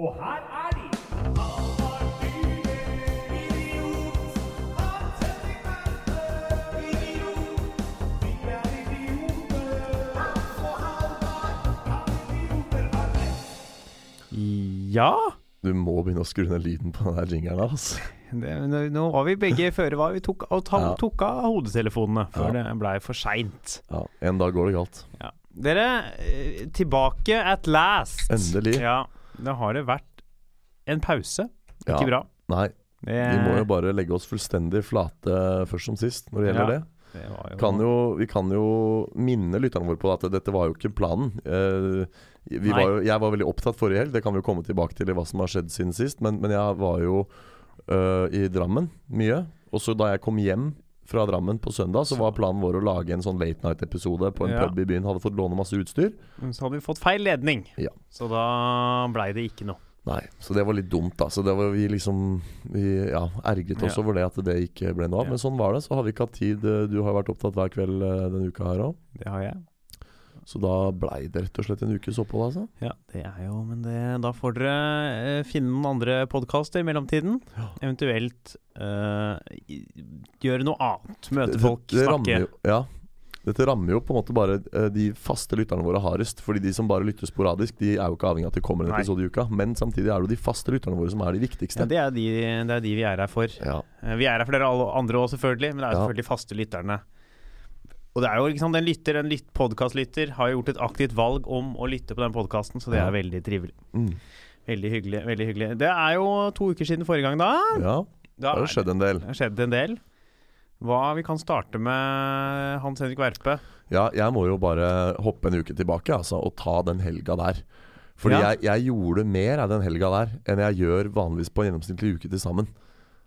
Og her er de! Ja. Du må begynne å skru ned lyden på den der jingeren. Altså. Det, nå, var vi begge føre var. Vi tok, og ta, Ja. tok av hodetelefonene før Ja. det blei for seint. Ja, en dag går det galt. Ja. Dere, eh, tilbake at last. Endelig. Ja, da har det vært en pause. Ja. Ikke bra. Nei, Det, vi må jo bare legge oss fullstendig flate først som sist når det gjelder Ja. det. det var jo, Kan jo, vi kan jo minne lytterne våre på at dette var jo ikke planen. Uh, vi var jo, jeg var veldig opptatt forrige helg, det kan vi jo komme tilbake til i hva som har skjedd siden sist. Men, men jeg var jo uh, i Drammen mye. Og så da jeg kom hjem fra Drammen på søndag, så var planen vår å lage en sånn late night-episode på en Ja. pub i byen. Hadde fått låne masse utstyr. Så hadde vi fått feil ledning. Ja. Så da blei det ikke noe. Nei, så det var litt dumt, da. Så det var vi liksom Vi ja, ergret oss Ja. over det at det ikke ble noe av. Men sånn var det. Så har vi ikke hatt tid. Du har vært opptatt hver kveld eh, denne uka her òg. Det har jeg. Så da blei det rett og slett en ukes opphold, altså. Ja, det er jo Men det, da får dere eh, finne noen andre podkaster i mellomtiden. Ja. Eventuelt eh, gjøre noe annet. Møte Det- folk, det snakke. jo, ja. Dette rammer jo på en måte bare eh, de faste lytterne våre hardest. Fordi de som bare lytter sporadisk, de er jo ikke avhengig av at det kommer en episode i uka. Men samtidig er det jo de faste lytterne våre som er de Ja, viktigste. det, er de, det er de vi er her for. Ja, Eh, Vi er her for dere alle andre òg, selvfølgelig. Men det er jo Ja. selvfølgelig faste lytterne. Og det er jo liksom Den lytter, en litt podkastlytter har jo gjort et aktivt valg om å lytte på den podkasten, så det er veldig trivelig. mm. Veldig hyggelig. veldig hyggelig Det er jo to uker siden forrige gang, da. ja da det har jo skjedd en del. Det har skjedd en del. Hva Vi kan starte med Hans Henrik Verpe. Ja, jeg må jo bare hoppe en uke tilbake altså, og ta den helga der. Fordi Ja. jeg, jeg gjorde mer av den helga der enn jeg gjør vanligvis på en gjennomsnittlig uke til sammen.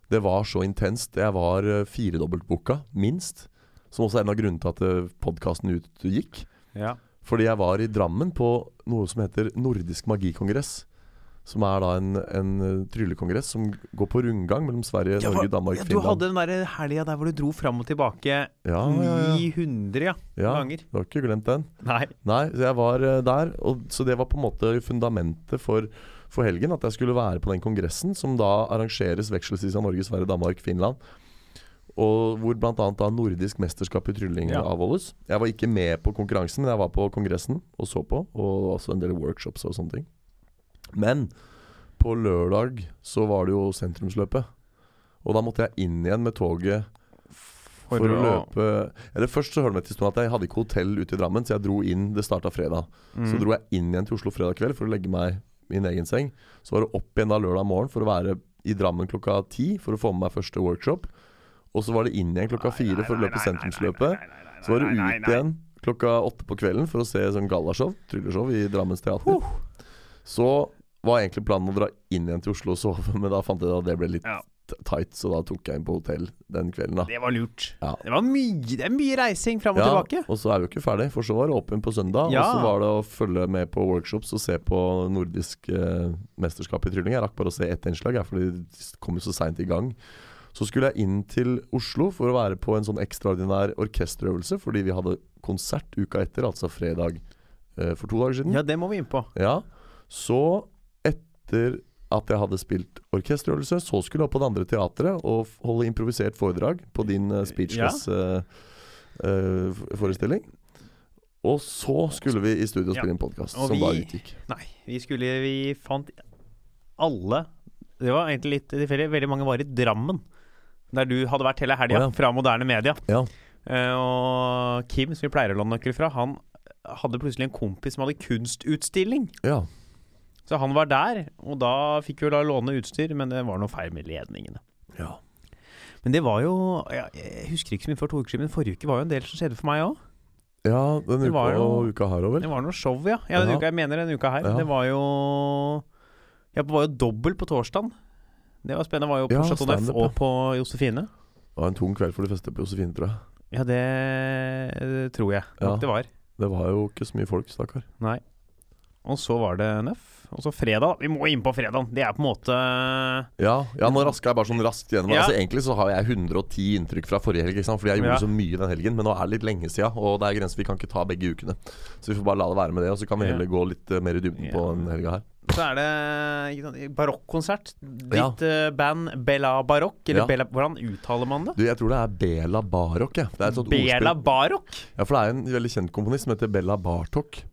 Det var så intenst. Jeg var uh, firedobbeltbooka, minst. Som også er en av grunnene til at podkasten utgikk. Ja. Fordi jeg var i Drammen på noe som heter Nordisk magikongress. Som er da en, en uh, tryllekongress som går på rundgang mellom Sverige, Norge, Danmark, du Finland. Du hadde den der helga der hvor du dro fram og tilbake ja, ja, ja. 900 ja, ja, ganger. du har ikke glemt den? Nei. Nei, så jeg var eh, der. Og, så det var på en måte fundamentet for, for helgen. At jeg skulle være på den kongressen som da arrangeres vekselvis av Norge, Sverige, Danmark, Finland. Og hvor bl.a. nordisk mesterskap i trylling Ja. avholdes. Jeg var ikke med på konkurransen, men jeg var på kongressen og så på. Og også en del workshops og sånne ting. Men på lørdag så var det jo sentrumsløpet. Og da måtte jeg inn igjen med toget for, å løpe Eller først så hørte det til at jeg hadde ikke hotell ute i Drammen, så jeg dro inn Det starta fredag. Mm. Så dro jeg inn igjen til Oslo fredag kveld for å legge meg i min egen seng. Så var det opp igjen da lørdag morgen for å være i Drammen klokka ti for å få med meg første workshop. Og så var det inn igjen klokka fire for å løpe sentrumsløpet. Så var det ut igjen klokka åtte på kvelden for å se sånn gallashow, trylleshow, i Drammens teater. Så var egentlig planen å dra inn igjen til Oslo og sove, men da fant jeg at det ble litt Ja. tight, så da tok jeg inn på hotell den kvelden, da. Det var lurt. Ja. Det var mye, det er mye reising fram og tilbake. og så er vi jo ikke ferdig, for så var det åpen på søndag. Ja. Og så var det å følge med på workshops og se på nordisk eh, mesterskap i trylling. Jeg rakk bare å se ett innslag, jeg, fordi de kom jo så seint i gang. Så skulle jeg inn til Oslo for å være på en sånn ekstraordinær orkesterøvelse, fordi vi hadde konsert uka etter, altså fredag eh, for to dager siden. Ja, det må vi inn på. Ja, så etter at jeg hadde spilt orkesterøvelse, så skulle jeg opp på det andre teatret og holde improvisert foredrag på din uh, speechless-forestilling. og så skulle vi i studio Ja. spille en podkast, som vi- da utgikk. Nei, vi skulle Vi fant alle Det var egentlig litt tilfeldig. Veldig mange var i Drammen. Der du hadde vært hele helga, oh, ja. fra Moderne Media. Ja. Uh, og Kim, som vi pleier å låne nøkkel fra, han hadde plutselig en kompis som hadde kunstutstilling. ja. Så han var der, og da fikk vi da låne utstyr, men det var noe feil med ledningene. ja. Men det var jo Jeg husker ikke så mye for to uker siden, men forrige uke var jo en del som skjedde for meg òg. Ja, denne uka jo- og uka her òg, Det var noe show, ja. ja Ja. uka, jeg mener denne uka her. Det var jo Jeg var jo dobbelt på torsdagen. Det var spennende. Var jo på Ja, Chateau Neuf og på Josefine. Det var en tung kveld for de fleste på Josefine, tror jeg. Ja, det, tror jeg nok Ja. det var. Det var jo ikke så mye folk, stakkar. Nei. Og så var det Nøff. Og så fredag. Vi må inn på fredagen! Det er på en måte Ja, ja nå raska jeg bare sånn raskt gjennom. Ja. Altså Egentlig så har jeg 110 inntrykk fra forrige helg, fordi jeg gjorde Ja. så mye den helgen. Men nå er det litt lenge siden, og det er grenser. Vi kan ikke ta begge ukene. Så vi får bare la det være med det, og så kan vi heller gå litt eh, mer i dybden på den helga her. Så er det barokkonsert. Ditt ja. band Bella Barokk, eller Ja. Bella Hvordan uttaler man det? Du, jeg tror det er Bela Barok, jeg. Det er et sånt Bela. Barokk? Ja, for det er en veldig kjent komponist som heter Bella Bartok.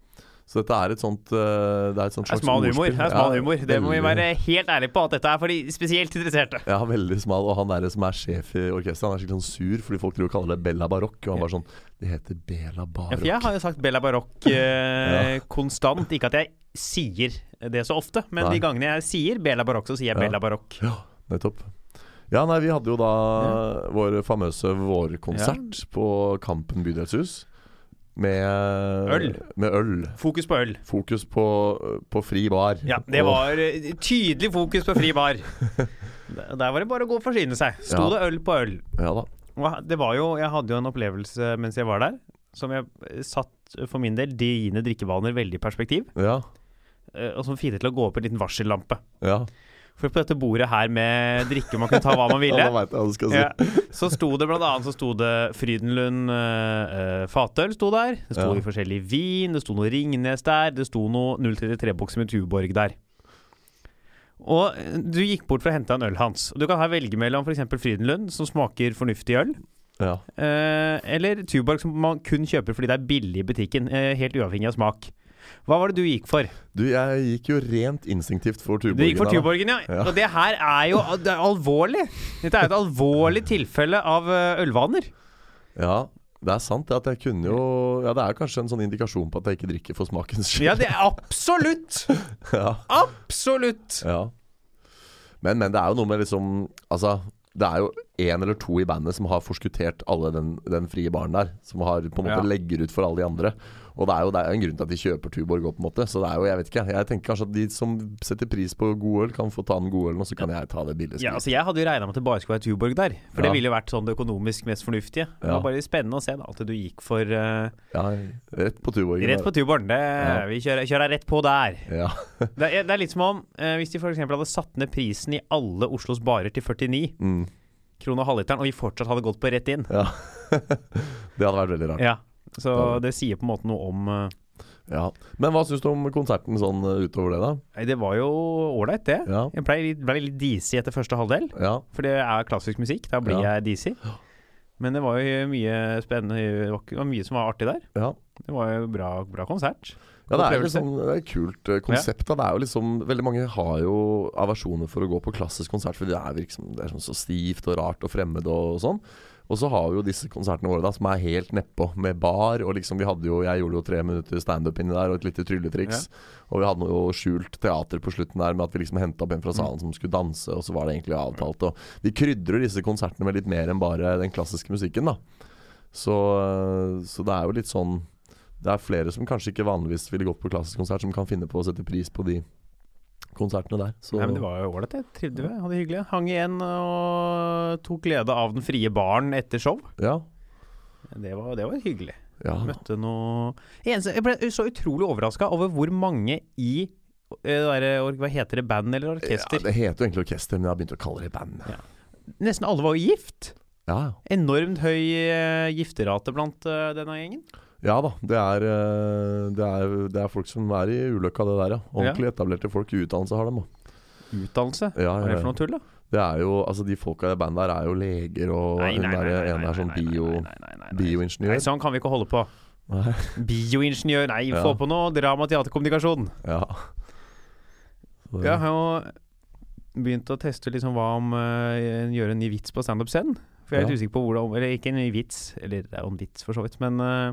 Så dette er et sånt eh, Det er et sånt slags smal humor. Det er smal Ja, humor. Det må vi være helt ærlige på at dette er for de spesielt interesserte. Ja, veldig smal. Og han der som er sjef i orkesteret, han er skikkelig sånn sur fordi folk tror kaller det Bella Barokk. Og han bare sånn Det heter Bela Ja, for jeg har jo sagt Bella Barokk eh, konstant. Ikke at jeg sier det så ofte, men Nei. de gangene jeg sier Bela Barokk, så sier jeg Ja. Bela Barokk. Ja, nettopp. Ja, nei, vi hadde jo da vår famøse vårkonsert på Kampen bydelshus. Med Øl. Med øl. Fokus på øl. Fokus på, på fri bar. Ja, det var eh, tydelig fokus på fri bar. Der var det bare å gå og forsyne seg. Sto Ja. det øl på øl. Ja da. Og det var jo, Jeg hadde jo en opplevelse mens jeg var der, som jeg eh, satt for min del dine drikkevaner veldig i perspektiv. Ja. Eh, Og som fikk det til å gå opp en liten varsellampe. ja. For på dette bordet her med drikke man kunne ta hva man ville, si. ja, så sto det blant annet så sto det Frydenlund eh, fatøl sto der. Det sto Ja. i forskjellig vin, det sto noe Ringnes der, det sto noe 033-bokser med Tuborg der. Og du gikk bort for å hente en øl, Hans. Du kan her velge mellom f.eks. Frydenlund, som smaker fornuftig øl, Ja. eh, eller Tuborg, som man kun kjøper fordi det er billig i butikken, eh, helt uavhengig av smak. Hva var det du gikk for? Du, jeg gikk jo rent instinktivt for Tuborgen. Du gikk for. Tuborgen, ja. Ja. Og det her er jo det er alvorlig. Dette er et alvorlig tilfelle av eh, ølvaner. Ja, det er sant at jeg kunne jo Ja, det er kanskje en sånn indikasjon på at jeg ikke drikker for smakens skyld. Ja, det er absolutt! ja. Absolutt! Ja. Men, men det er jo noe med liksom Altså, det er jo én eller to i bandet som har forskuttert alle den, den frie baren der. Som har på en måte Ja. legger ut for alle de andre. Og det er jo det er en grunn til at de kjøper Tuborg òg, på en måte. Så det er jo, jeg vet ikke. Jeg tenker kanskje at de som setter pris på god øl, kan få ta den gode ølen, og så kan jeg ta det billige. Ja, altså Jeg hadde jo regna med at det bare skulle være Tuborg der. For det ville jo vært sånn det økonomisk mest fornuftige. Det var bare spennende å se da at du gikk for uh, ja, rett på Tuborg. rett på Tuborg. Det, Ja. Vi kjører, kjører rett på der. Ja. Det er, det er litt som om uh, hvis de f.eks. hadde satt ned prisen i alle Oslos barer til 49 Mm, kroner halvliteren, og vi fortsatt hadde gått på rett inn. ja. det hadde vært veldig rart. Ja, Så det sier på en måte noe om eh, Ja. Men hva syns du om konserten sånn uh, utover det, da? Nei, det var jo ålreit, det. Ja. Jeg ble litt, ble litt disig etter første halvdel, Ja. for det er klassisk musikk. Da blir Ja. jeg disig. Men det var jo mye spennende Det var, mye som var artig der. ja. Det var jo bra, bra konsert. Ja, det er, liksom, det er et kult uh, konsept. Da. Det er jo liksom Veldig mange har jo aversjoner for å gå på klassisk konsert, for det er, liksom, det er så stivt og rart og fremmed og sånn. Og så har vi jo disse konsertene våre da som er helt nedpå, med bar. Og liksom vi hadde jo Jeg gjorde jo tre minutter standup inni der og et lite trylletriks. Og vi hadde jo skjult teater på slutten der med at vi liksom henta opp en fra salen som skulle danse, og så var det egentlig avtalt. Og vi krydrer disse konsertene med litt mer enn bare den klassiske musikken, da. Så, så det er jo litt sånn det er flere som kanskje ikke vanligvis ville gått på klassisk konsert, som kan finne på å sette pris på de konsertene der. Så Nei, men det var jo ålreit. Jeg trivde vi, Hadde det hyggelig. Hang igjen og tok glede av den frie baren etter show. ja, Det var, det var hyggelig. ja. Møtte noe Jeg ble så utrolig overraska over hvor mange i eh, der, Hva heter det? Band eller orkester? ja, det heter jo egentlig orkester, men jeg har begynt å kalle det band. Ja. Nesten alle var jo gift. Ja, Enormt høy eh, gifterate blant eh, denne gjengen. Ja da. Det er, eh, det, er, det er folk som er i ulykka, det der, ja. Ordentlig etablerte folk utdannelse har dem. Utdannelse. Ja, Hva er det for noe tull, da? Det er jo, altså De folka i det bandet der er jo leger, og hun der ene er sånn bio, Nei, sånn kan vi ikke holde på. Nei. Bioingeniør, nei, Ja. få på noe drama. Ja. Så- Jeg har jo begynt å teste liksom hva om uh, gjøre en ny vits på standup-scenen. For jeg er Ja. litt usikker på hvordan Eller ikke en ny vits, eller det er jo en vits for så vidt, men uh,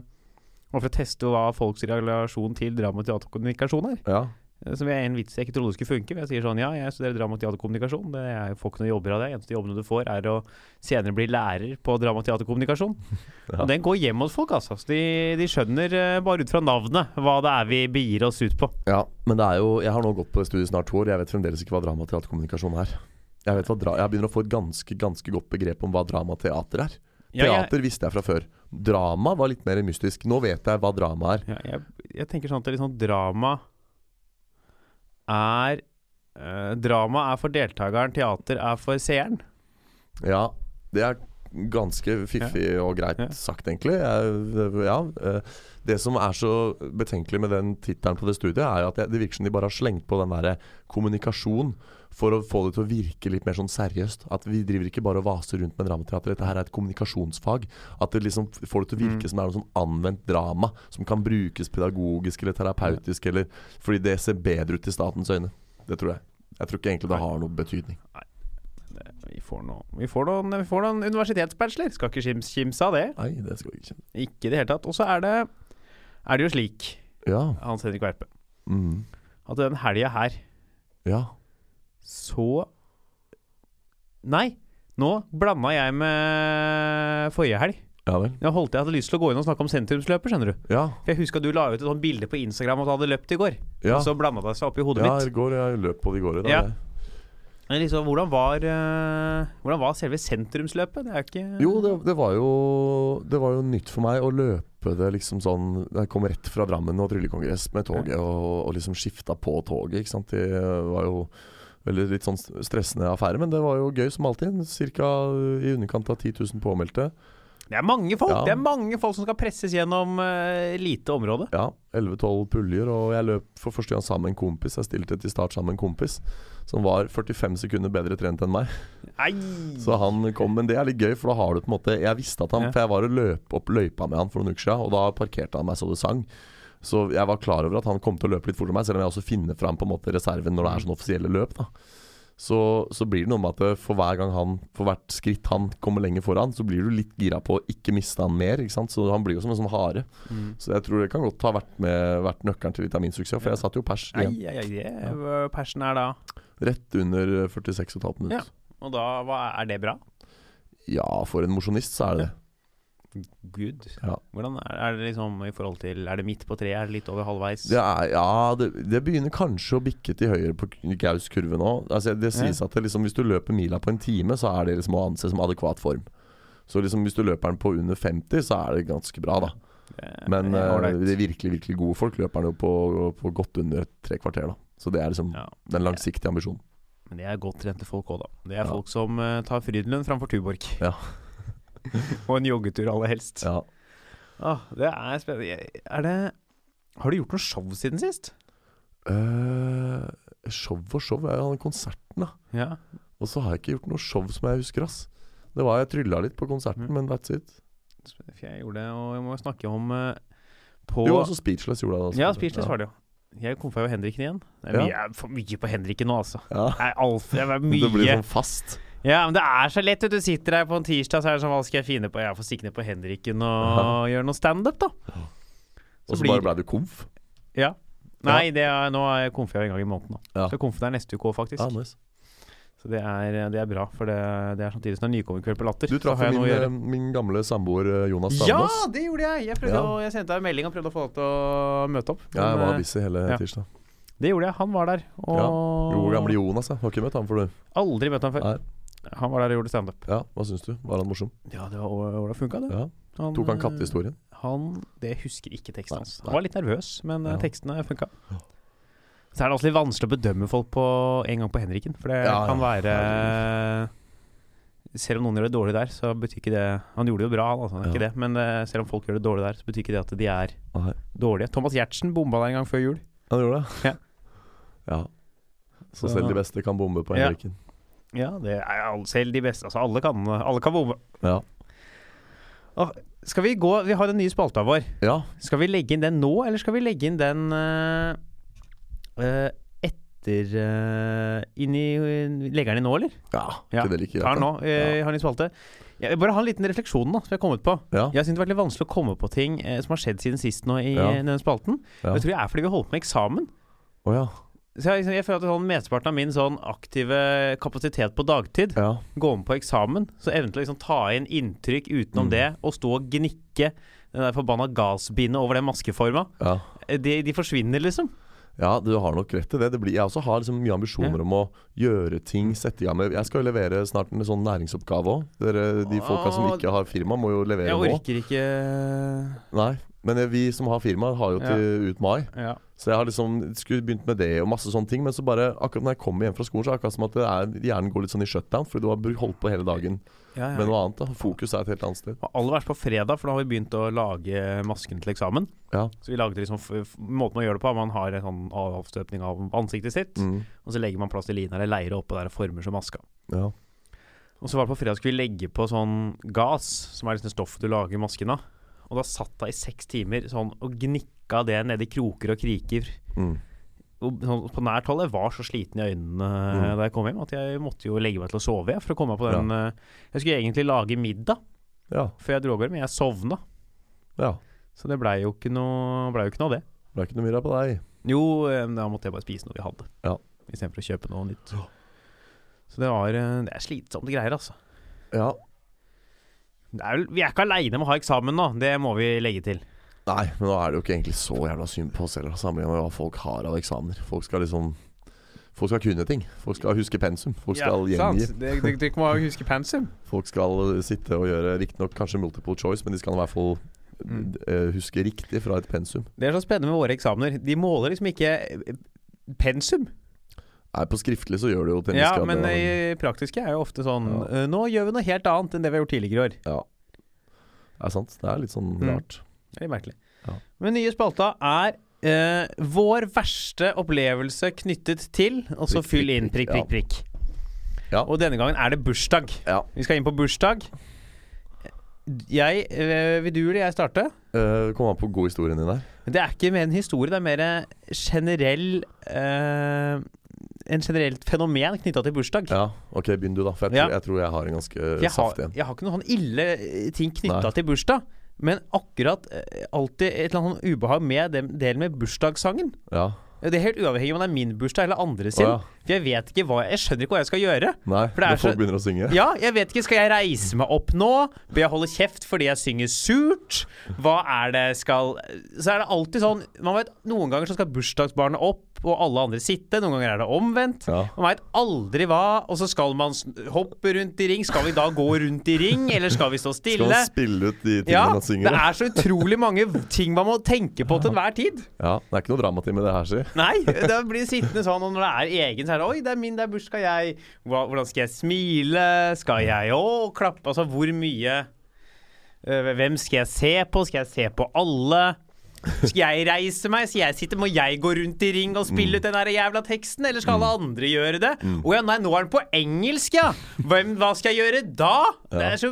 for å teste hva folks relasjon til drama og teaterkommunikasjon er. ja. Eh, Som er en vits jeg ikke trodde skulle funke. Jeg sier sånn ja, jeg studerer drama og teaterkommunikasjon. Det er, jeg får ikke noen jobber av det. Eneste jobbene du får, er å senere bli lærer på drama og teaterkommunikasjon. Ja. Og den går hjem hos folk, altså. De, de skjønner eh, bare ut fra navnet hva det er vi begir oss ut på. Ja, men det er jo Jeg har nå gått på det studiet snart to år. Jeg vet fremdeles ikke hva drama og teaterkommunikasjon er. Jeg, vet hva dra jeg begynner å få et ganske ganske godt begrep om hva drama og teater er. Ja, Teater visste jeg fra før. Drama var litt mer mystisk. Nå vet jeg hva drama er. Ja, jeg, jeg tenker sånn at sånn drama er eh, Drama er for deltakeren, teater er for seeren. Ja, det er ganske fiffig og greit Ja. sagt, egentlig. Jeg, ja, eh, det som er så betenkelig med den tittelen på det studiet, er at det virker som de bare har slengt på den derre kommunikasjon for å få det til å virke litt mer sånn seriøst. At vi driver ikke bare og vaser rundt med dramateater. Dette her er et kommunikasjonsfag. At det liksom får det til å virke Mm. som det er noe sånn anvendt drama som kan brukes pedagogisk eller terapeutisk, eller fordi det ser bedre ut i statens øyne. Det tror jeg. Jeg tror ikke egentlig det har noe betydning. Det, vi får noe Vi får noen, vi får noen universitetsbachelor. Skal ikke kims, kimse av det. Nei, det skal vi ikke. Ikke i det hele tatt. Og så er det Er det jo slik, Ja. Hans Henrik Verpe, Mm. at den helga her Ja. Så Nei, nå blanda jeg med forrige helg. Ja vel. Jeg holdt jeg hadde lyst til å gå inn og snakke om sentrumsløpet, skjønner du. Ja. For jeg at du la ut et sånt bilde på Instagram at du hadde løpt i går. Ja. Og så blanda det seg opp i hodet Ja, mitt. i går, jeg løp på det i går. Da. Ja. Men liksom, hvordan var, uh, hvordan var selve sentrumsløpet? Det er Jo, det, det, var jo, det var jo nytt for meg å løpe det liksom sånn Jeg kom rett fra Drammen og tryllekongress med toget og, og liksom skifta på toget. Ikke sant? Det var jo veldig litt sånn stressende affære, men det var jo gøy som alltid. Cirka i underkant av 10 000 påmeldte. Det er mange folk Ja. Det er mange folk som skal presses gjennom uh, lite område. Ja, 11-12 puljer, og jeg løp for første gang sammen med en kompis. Jeg stilte til start sammen med en kompis som var 45 sekunder bedre trent enn meg. Nei! Så han kom, men det er litt gøy, for da har du på en måte Jeg visste at han. For jeg var og løp opp løypa med han for noen uker siden, og da parkerte han meg så det sang. Så jeg var klar over at han kom til å løpe litt fortere enn meg, selv om jeg også finner fram på en måte reserven når det er sånn offisielle løp. da så, så blir det noe med at for hver gang han For hvert skritt han kommer lenger foran, så blir du litt gira på å ikke miste han mer. Ikke sant? Så han blir jo som en sånn hare. Mm. Så jeg tror det kan godt ha vært, med, vært nøkkelen til litt av min suksess, for jeg satt jo pers igjen. ai, ai, det ja. persen er da. Rett under 46,5 minutter. Og da hva, er det bra? Ja, for en mosjonist så er det det. Good. Ja. Hvordan er, er det liksom i forhold til Er det midt på treet? Er det litt over halvveis? Det er, ja, det, det begynner kanskje å bikke til høyre på Gaus-kurven nå. Altså, det sies at det liksom, hvis du løper mila på en time, så er det liksom å anse som adekvat form. Så liksom, hvis du løper den på under 50, så er det ganske bra, da. Men eh, de virkelig virkelig gode folk løper den jo på, på godt under tre kvarter, da. Så det er liksom ja. den langsiktige ambisjonen. Men det er godt trente folk òg, da. Det er Ja. folk som uh, tar Frydenlund framfor Tuborg. Ja. og en joggetur aller helst. Ja. Ah, det er spennende. Er det Har du gjort noe show siden sist? Uh, show og show. Jeg den konserten, da. Ja. Og så har jeg ikke gjort noe show som jeg husker, ass. Det var Jeg trylla litt på konserten, Mm. men that's it. Jeg gjorde det, og jeg må snakke om uh, på Jo, også Speechless gjorde jeg det. Altså. Ja, Speechless var det jo. Jeg komfa jo Henriken igjen. Det er Ja. mye, jeg er for mye på Henriken nå, altså. Ja. Er alt, det er Det blir sånn fast. Ja, men det er så lett. Du sitter her på en tirsdag, så er det sånn Hva skal jeg finne på? Jeg får stikke ned på Henriken og gjøre noe standup, da. Og så bare ble du komf. Ja. Nei, det er, nå er jeg en gang i måneden. Da. Ja. Så konfen er neste uke òg, faktisk. Ja, nice. Så det er, det er bra, for det, det er samtidig som det er nykommerkveld på Latter. Du traff min, eh, min gamle samboer Jonas Jonas Ja, det gjorde jeg! Jeg, Ja. å, jeg sendte deg en melding og prøvde å få deg til å møte opp. Ja, jeg var eh, busy hele ja. tirsdag. Det gjorde jeg. Han var der. Og Jo, gamle Jonas, jeg. Har ikke møtt ham før, du. Aldri møtt ham før. Nei. Han var der og gjorde standup. Ja, hva syns du? Var han morsom? Ja, det var ålreit funka, det. Ja. Han, Tok han eh, kattehistorien? Han Det husker ikke teksten hans. Han var litt nervøs, men eh, Ja. tekstene funka. Ja. Så er det også litt vanskelig å bedømme folk på en gang på Henriken. For det Ja, kan være Selv om noen gjør det dårlig der, så betyr ikke det Han gjorde det jo bra, han, altså, Ja. ikke det. Men eh, selv om folk gjør det dårlig der, så betyr ikke det at de er Nei. dårlige. Thomas Giertsen bomba der en gang før jul. Han gjorde det? Ja. ja. Så Så- selv de beste kan bombe på Ja. Henriken. Ja, det er alle, selv de beste. Altså, alle kan, alle kan bombe. Ja. Skal vi gå Vi har den nye spalta vår. ja. Skal vi legge inn den nå, eller skal vi legge inn den uh, uh, etter uh, inn i Legger den inn nå, eller? ja. Ja, det like Ta den greit, nå. ja. har den i spalte. Jeg vil bare ha en liten refleksjon da, som jeg har kommet på. Ja. Jeg syns det har vært litt vanskelig å komme på ting eh, som har skjedd siden sist nå i Ja. denne spalten. Ja. Det tror jeg er fordi vi holdt på med eksamen. Oh, ja. Så jeg, jeg føler at sånn, Mesteparten av min sånn aktive kapasitet på dagtid Ja. går med på eksamen, så evnen til å liksom ta inn inntrykk utenom Mm. det, og stå og gnikke den der forbanna gassbindet over den maskeforma, ja. de, de forsvinner, liksom. Ja, du har nok rett i det. det blir, jeg også har liksom mye ambisjoner Ja. om å gjøre ting, sette i gang med Jeg skal jo levere snart en sånn næringsoppgave òg. De folka som ikke har firma, må jo levere Jeg nå. orker ikke Nei, Men eh, vi som har firma, har jo til ut mai. Ja. Så jeg har liksom skulle begynt med det og masse sånne ting. Men så bare akkurat når jeg kommer hjem fra skolen, så er det akkurat som at er, hjernen går litt sånn i shutdown. Fordi du har holdt på hele dagen Ja, med noe annet. da Fokus er et helt annet sted. Og Aller verst på fredag, for da har vi begynt å lage masken til eksamen. Ja. Så vi lagde liksom Måten å gjøre det på man har en sånn avstøpning av ansiktet sitt, Mm. og så legger man plastelin eller leire oppå der og former som maska. ja. Og så var det på fredag skulle vi legge på sånn gass, som er liksom stoffet du lager masken av. Og da satt jeg i seks timer sånn og gnikka det nedi kroker og kriker. Mm. Og sånn på nært hold. Jeg var så sliten i øynene eh, Mm. da jeg kom hjem at jeg måtte jo legge meg til å sove jeg, for å komme meg på den ja. Jeg skulle egentlig lage middag ja. før jeg dro av gårde, men jeg sovna. ja. Så det blei jo ble jo ikke noe av det. Det ble ikke noe mer på deg. Jo, eh, da måtte jeg bare spise noe vi hadde. Ja. Istedenfor å kjøpe noe nytt. Så det var eh, Det er slitsomme greier, altså. Ja. Det er, vel- vi er ikke aleine med å ha eksamen nå, det må vi legge til. Nei, men nå er det jo ikke egentlig så jævla synd på oss heller, sammenlignet med hva folk har av eksamener. Folk skal liksom Folk skal kunne ting. Folk skal huske pensum. Folk skal gjengi. Det, det, det må huske pensum. Folk skal sitte og gjøre riktignok kanskje multiple choice, men de skal i hvert fall Mm. eh, huske riktig fra et pensum. Det er så spennende med våre eksamener. De måler liksom ikke eh, pensum. Nei, på skriftlig så gjør du jo til Ja, men i praktiske er jo ofte sånn Ja. eh, Nå gjør vi noe helt annet enn det vi har gjort tidligere i år. Ja. Det er sant. Det er litt sånn Mm. rart. Det er litt merkelig. Ja. Men nye spalta er eh, vår verste opplevelse knyttet til Og så fyll inn prikk, prikk, prikk. Ja. Og denne gangen er det bursdag. Ja. Vi skal inn på bursdag. Jeg eh, Vil du eller jeg starte? Uh, Kom an på god historien din der. Det er ikke mer en historie, det er mer generell eh, En generelt fenomen knytta til bursdag. Ja, ok, begynn du, da. For jeg tror, Ja. jeg, tror jeg har en ganske jeg, saftig en. jeg har ikke noen sånn ille eh, ting knytta til bursdag. Men akkurat eh, alltid et eller annet sånn ubehag med den delen med bursdagssangen. Ja. Det er helt uavhengig om det er min bursdag eller andre sin. sin. ja. For jeg vet ikke hva Jeg skjønner ikke hva jeg skal gjøre. Nei, For det er folk så- begynner å synge. Ja, jeg vet ikke. Skal jeg reise meg opp nå? Bør jeg holde kjeft fordi jeg synger surt? Hva er det skal Så er det alltid sånn Man vet Noen ganger så skal bursdagsbarnet opp, og alle andre sitte. Noen ganger er det omvendt. Ja. Man veit aldri hva. Og så skal man hoppe rundt i ring. Skal vi da gå rundt i ring, eller skal vi stå stille? Skal man spille ut de tingene Ja, man synger synger? Det er så utrolig mange ting man må tenke på til enhver tid. Ja, Det er ikke noe dramativ med det her, si. Nei, det blir sittende sånn, og når det er egen, så er det Oi, det er min, det er bursdag, jeg Hvordan skal jeg smile? Skal jeg å klappe? Altså, hvor mye øh, Hvem skal jeg se på? Skal jeg se på alle? Skal jeg reise meg? Skal jeg sitte, Må jeg gå rundt i ring og spille ut den der jævla teksten, eller skal alle andre gjøre det? Å ja, nei, nå er den på engelsk, ja! Hvem, hva skal jeg gjøre da? Det er så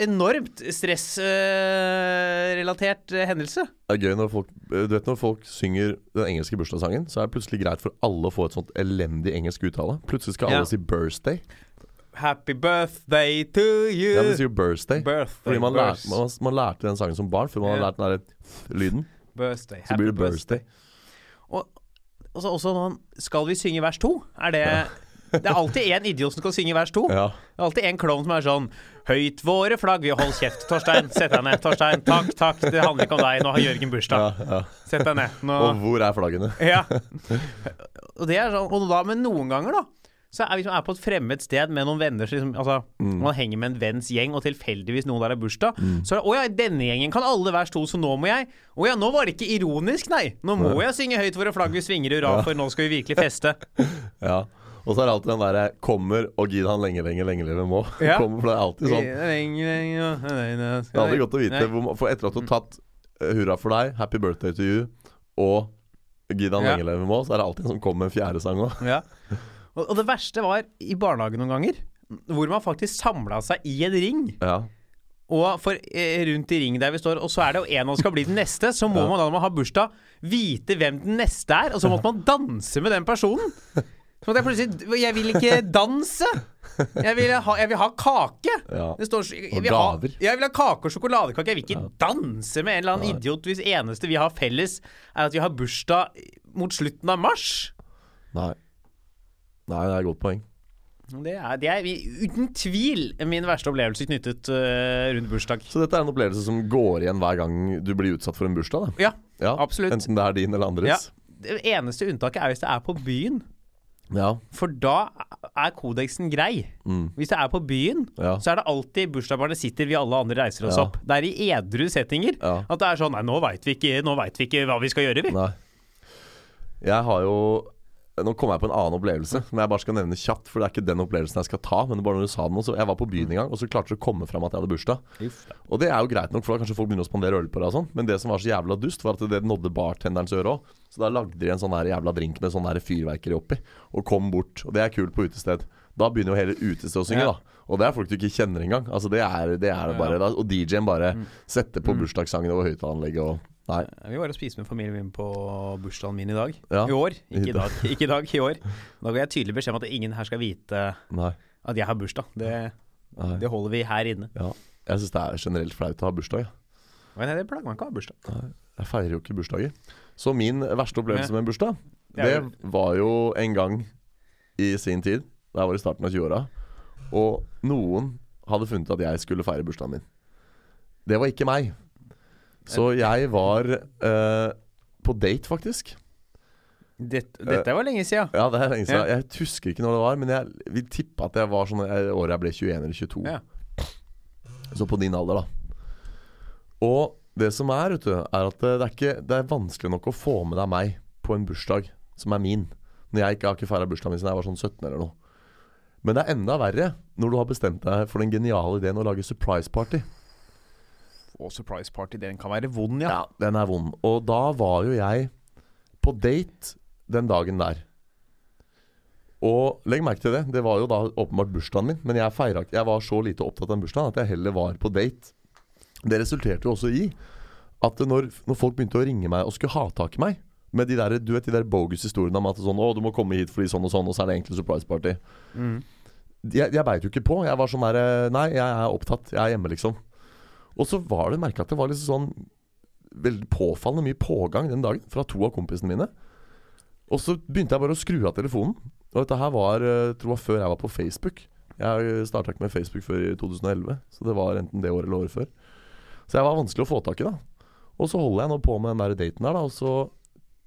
enormt stressrelatert hendelse. Det er gøy når folk Du vet når folk synger den engelske bursdagssangen, så er det plutselig greit for alle å få et sånt elendig engelsk uttale. Plutselig skal alle Ja. si 'birthday'. Happy birthday to you. Ja, men de sier jo 'birthday'. Birthday, Fordi man, lær, man, man lærte den sangen som barn, før man yeah. har lært den der lyden. birthday. Så blir det birthday. Og, og så også sånn Skal vi synge vers to? Er det Det er alltid én idiot som skal synge vers to. Ja. Det er alltid en klovn som er sånn Høyt våre flagg vi Hold kjeft, Torstein. Sett deg ned. Torstein, takk, takk. Det handler ikke om deg. Nå har Jørgen bursdag. Ja, ja. Sett deg ned. Nå Og hvor er flaggene? Ja. Og det er sånn Og da, men noen ganger, da. Så er hvis man er på et fremmed sted med noen venner liksom, Altså, man henger med en venns gjeng, og tilfeldigvis noen der har bursdag. Så er det 'Å ja, denne gjengen kan alle være to, så nå må jeg' 'Å ja, nå var det ikke ironisk, nei. Nå må jeg synge høyt våre flagg vi svinger hurra, for nå skal vi virkelig feste'. Ja. Og så er det alltid den derre 'kommer og gid han lenge, lenge, lenge leve må'. Ja. Kommer, for det er alltid sånn. Lenge, lenge Det er aldri godt å vite hvor, For etter at du har tatt uh, 'Hurra for deg', 'Happy birthday to you' og 'Gid han Ja. lenge leve må', så er det alltid en som kommer med en fjerde sang òg. Ja. Og, og det verste var i barnehagen noen ganger, hvor man faktisk samla seg i en ring. Ja. Og for eh, rundt i ring der vi står, og så er det jo en som skal bli den neste, så må Ja. man da når man har bursdag, vite hvem den neste er, og så måtte man danse med den personen. Så måtte jeg plutselig Jeg vil ikke danse! Jeg vil ha, jeg vil ha kake! ja. Det står jeg, vil ha, jeg vil ha kake og sjokoladekake. Jeg vil ikke danse med en eller annen idiot hvis eneste vi har felles, er at vi har bursdag mot slutten av mars. Nei. Nei, det er et godt poeng. Det er, det er uten tvil min verste opplevelse knyttet uh, rundt bursdag. Så dette er en opplevelse som går igjen hver gang du blir utsatt for en bursdag? Da. Ja, Ja, absolutt. Enten det er din eller Ja. Det eneste unntaket er hvis det er på byen. Ja. For da er kodeksen grei. Mm. Hvis det er på byen, Ja. så er det alltid bursdagsbarnet sitter, vi alle andre reiser oss Ja. opp. Det er i edru settinger at det er sånn Nei, nå veit vi, vi ikke hva vi skal gjøre, vi. Nei. Jeg har jo Nå kom jeg på en annen opplevelse, men jeg bare skal nevne kjapt. For det er ikke den opplevelsen jeg skal ta. Men det bare når du sa den så Jeg var på byen en gang, og så klarte du å komme fram at jeg hadde bursdag. Og det er jo greit nok, for da kanskje folk begynner å spandere øl på deg og sånn. Men det som var så jævla dust, var at det nådde bartenderens øre òg. Så da lagde de en sånn her jævla drink med sånn fyrverkeri oppi, og kom bort. Og det er kult på utested. Da begynner jo hele utestedet å synge, Ja. da. Og det er folk du ikke kjenner engang. Altså det er det, er det bare. Da. Og DJ-en bare setter på bursdagssangen over høyttaleranlegget og Nei. Vi var og spiste med familien min på bursdagen min i dag. Ja. I år. Ikke i dag. ikke i dag, i år. Da ga jeg tydelig beskjed om at ingen her skal vite Nei. at jeg har bursdag. Det, det holder vi her inne. Ja. Jeg syns det er generelt flaut å ha bursdag. Men det plager meg ikke å ha bursdag. Jeg feirer jo ikke bursdager. Så min verste opplevelse med en bursdag, Det det var jo en gang i sin tid, da jeg var i starten av 20-åra, og noen hadde funnet at jeg skulle feire bursdagen min. Det var ikke meg. Så jeg var eh, på date, faktisk. Dette, dette var lenge siden. Ja, det er lenge siden. Jeg husker ikke når det var, men jeg vil tippe at jeg var sånn eh, året jeg ble 21 eller 22. Ja. Så på din alder, da. Og det som er, vet du, er at det er, ikke, det er vanskelig nok å få med deg meg på en bursdag som er min. Når jeg ikke har ikke feira bursdagen min siden jeg var sånn 17 eller noe. Men det er enda verre når du har bestemt deg for den geniale ideen å lage surprise party. Og surprise party, den kan være vond, ja. Ja, den er vond. Og da var jo jeg på date den dagen der. Og legg merke til det, det var jo da åpenbart bursdagen min, men jeg, feiret, jeg var så lite opptatt av den bursdagen at jeg heller var på date. Det resulterte jo også i at når, når folk begynte å ringe meg og skulle ha tak i meg med de der, du vet, de der bogus historiene om at sånn, å, du må komme hit fordi sånn og sånn, og så er det egentlig surprise party. Mm. Jeg, jeg beit jo ikke på. Jeg var sånn der Nei, jeg er opptatt. Jeg er hjemme, liksom. Og så var det merka at det var liksom sånn veldig påfallende mye pågang den dagen fra to av kompisene mine. Og så begynte jeg bare å skru av telefonen. Og dette her var eh, tror jeg før jeg var på Facebook. Jeg starta ikke med Facebook før i 2011, så det var enten det året eller året før. Så jeg var vanskelig å få tak i, da. Og så holder jeg nå på med den der daten der, da, og så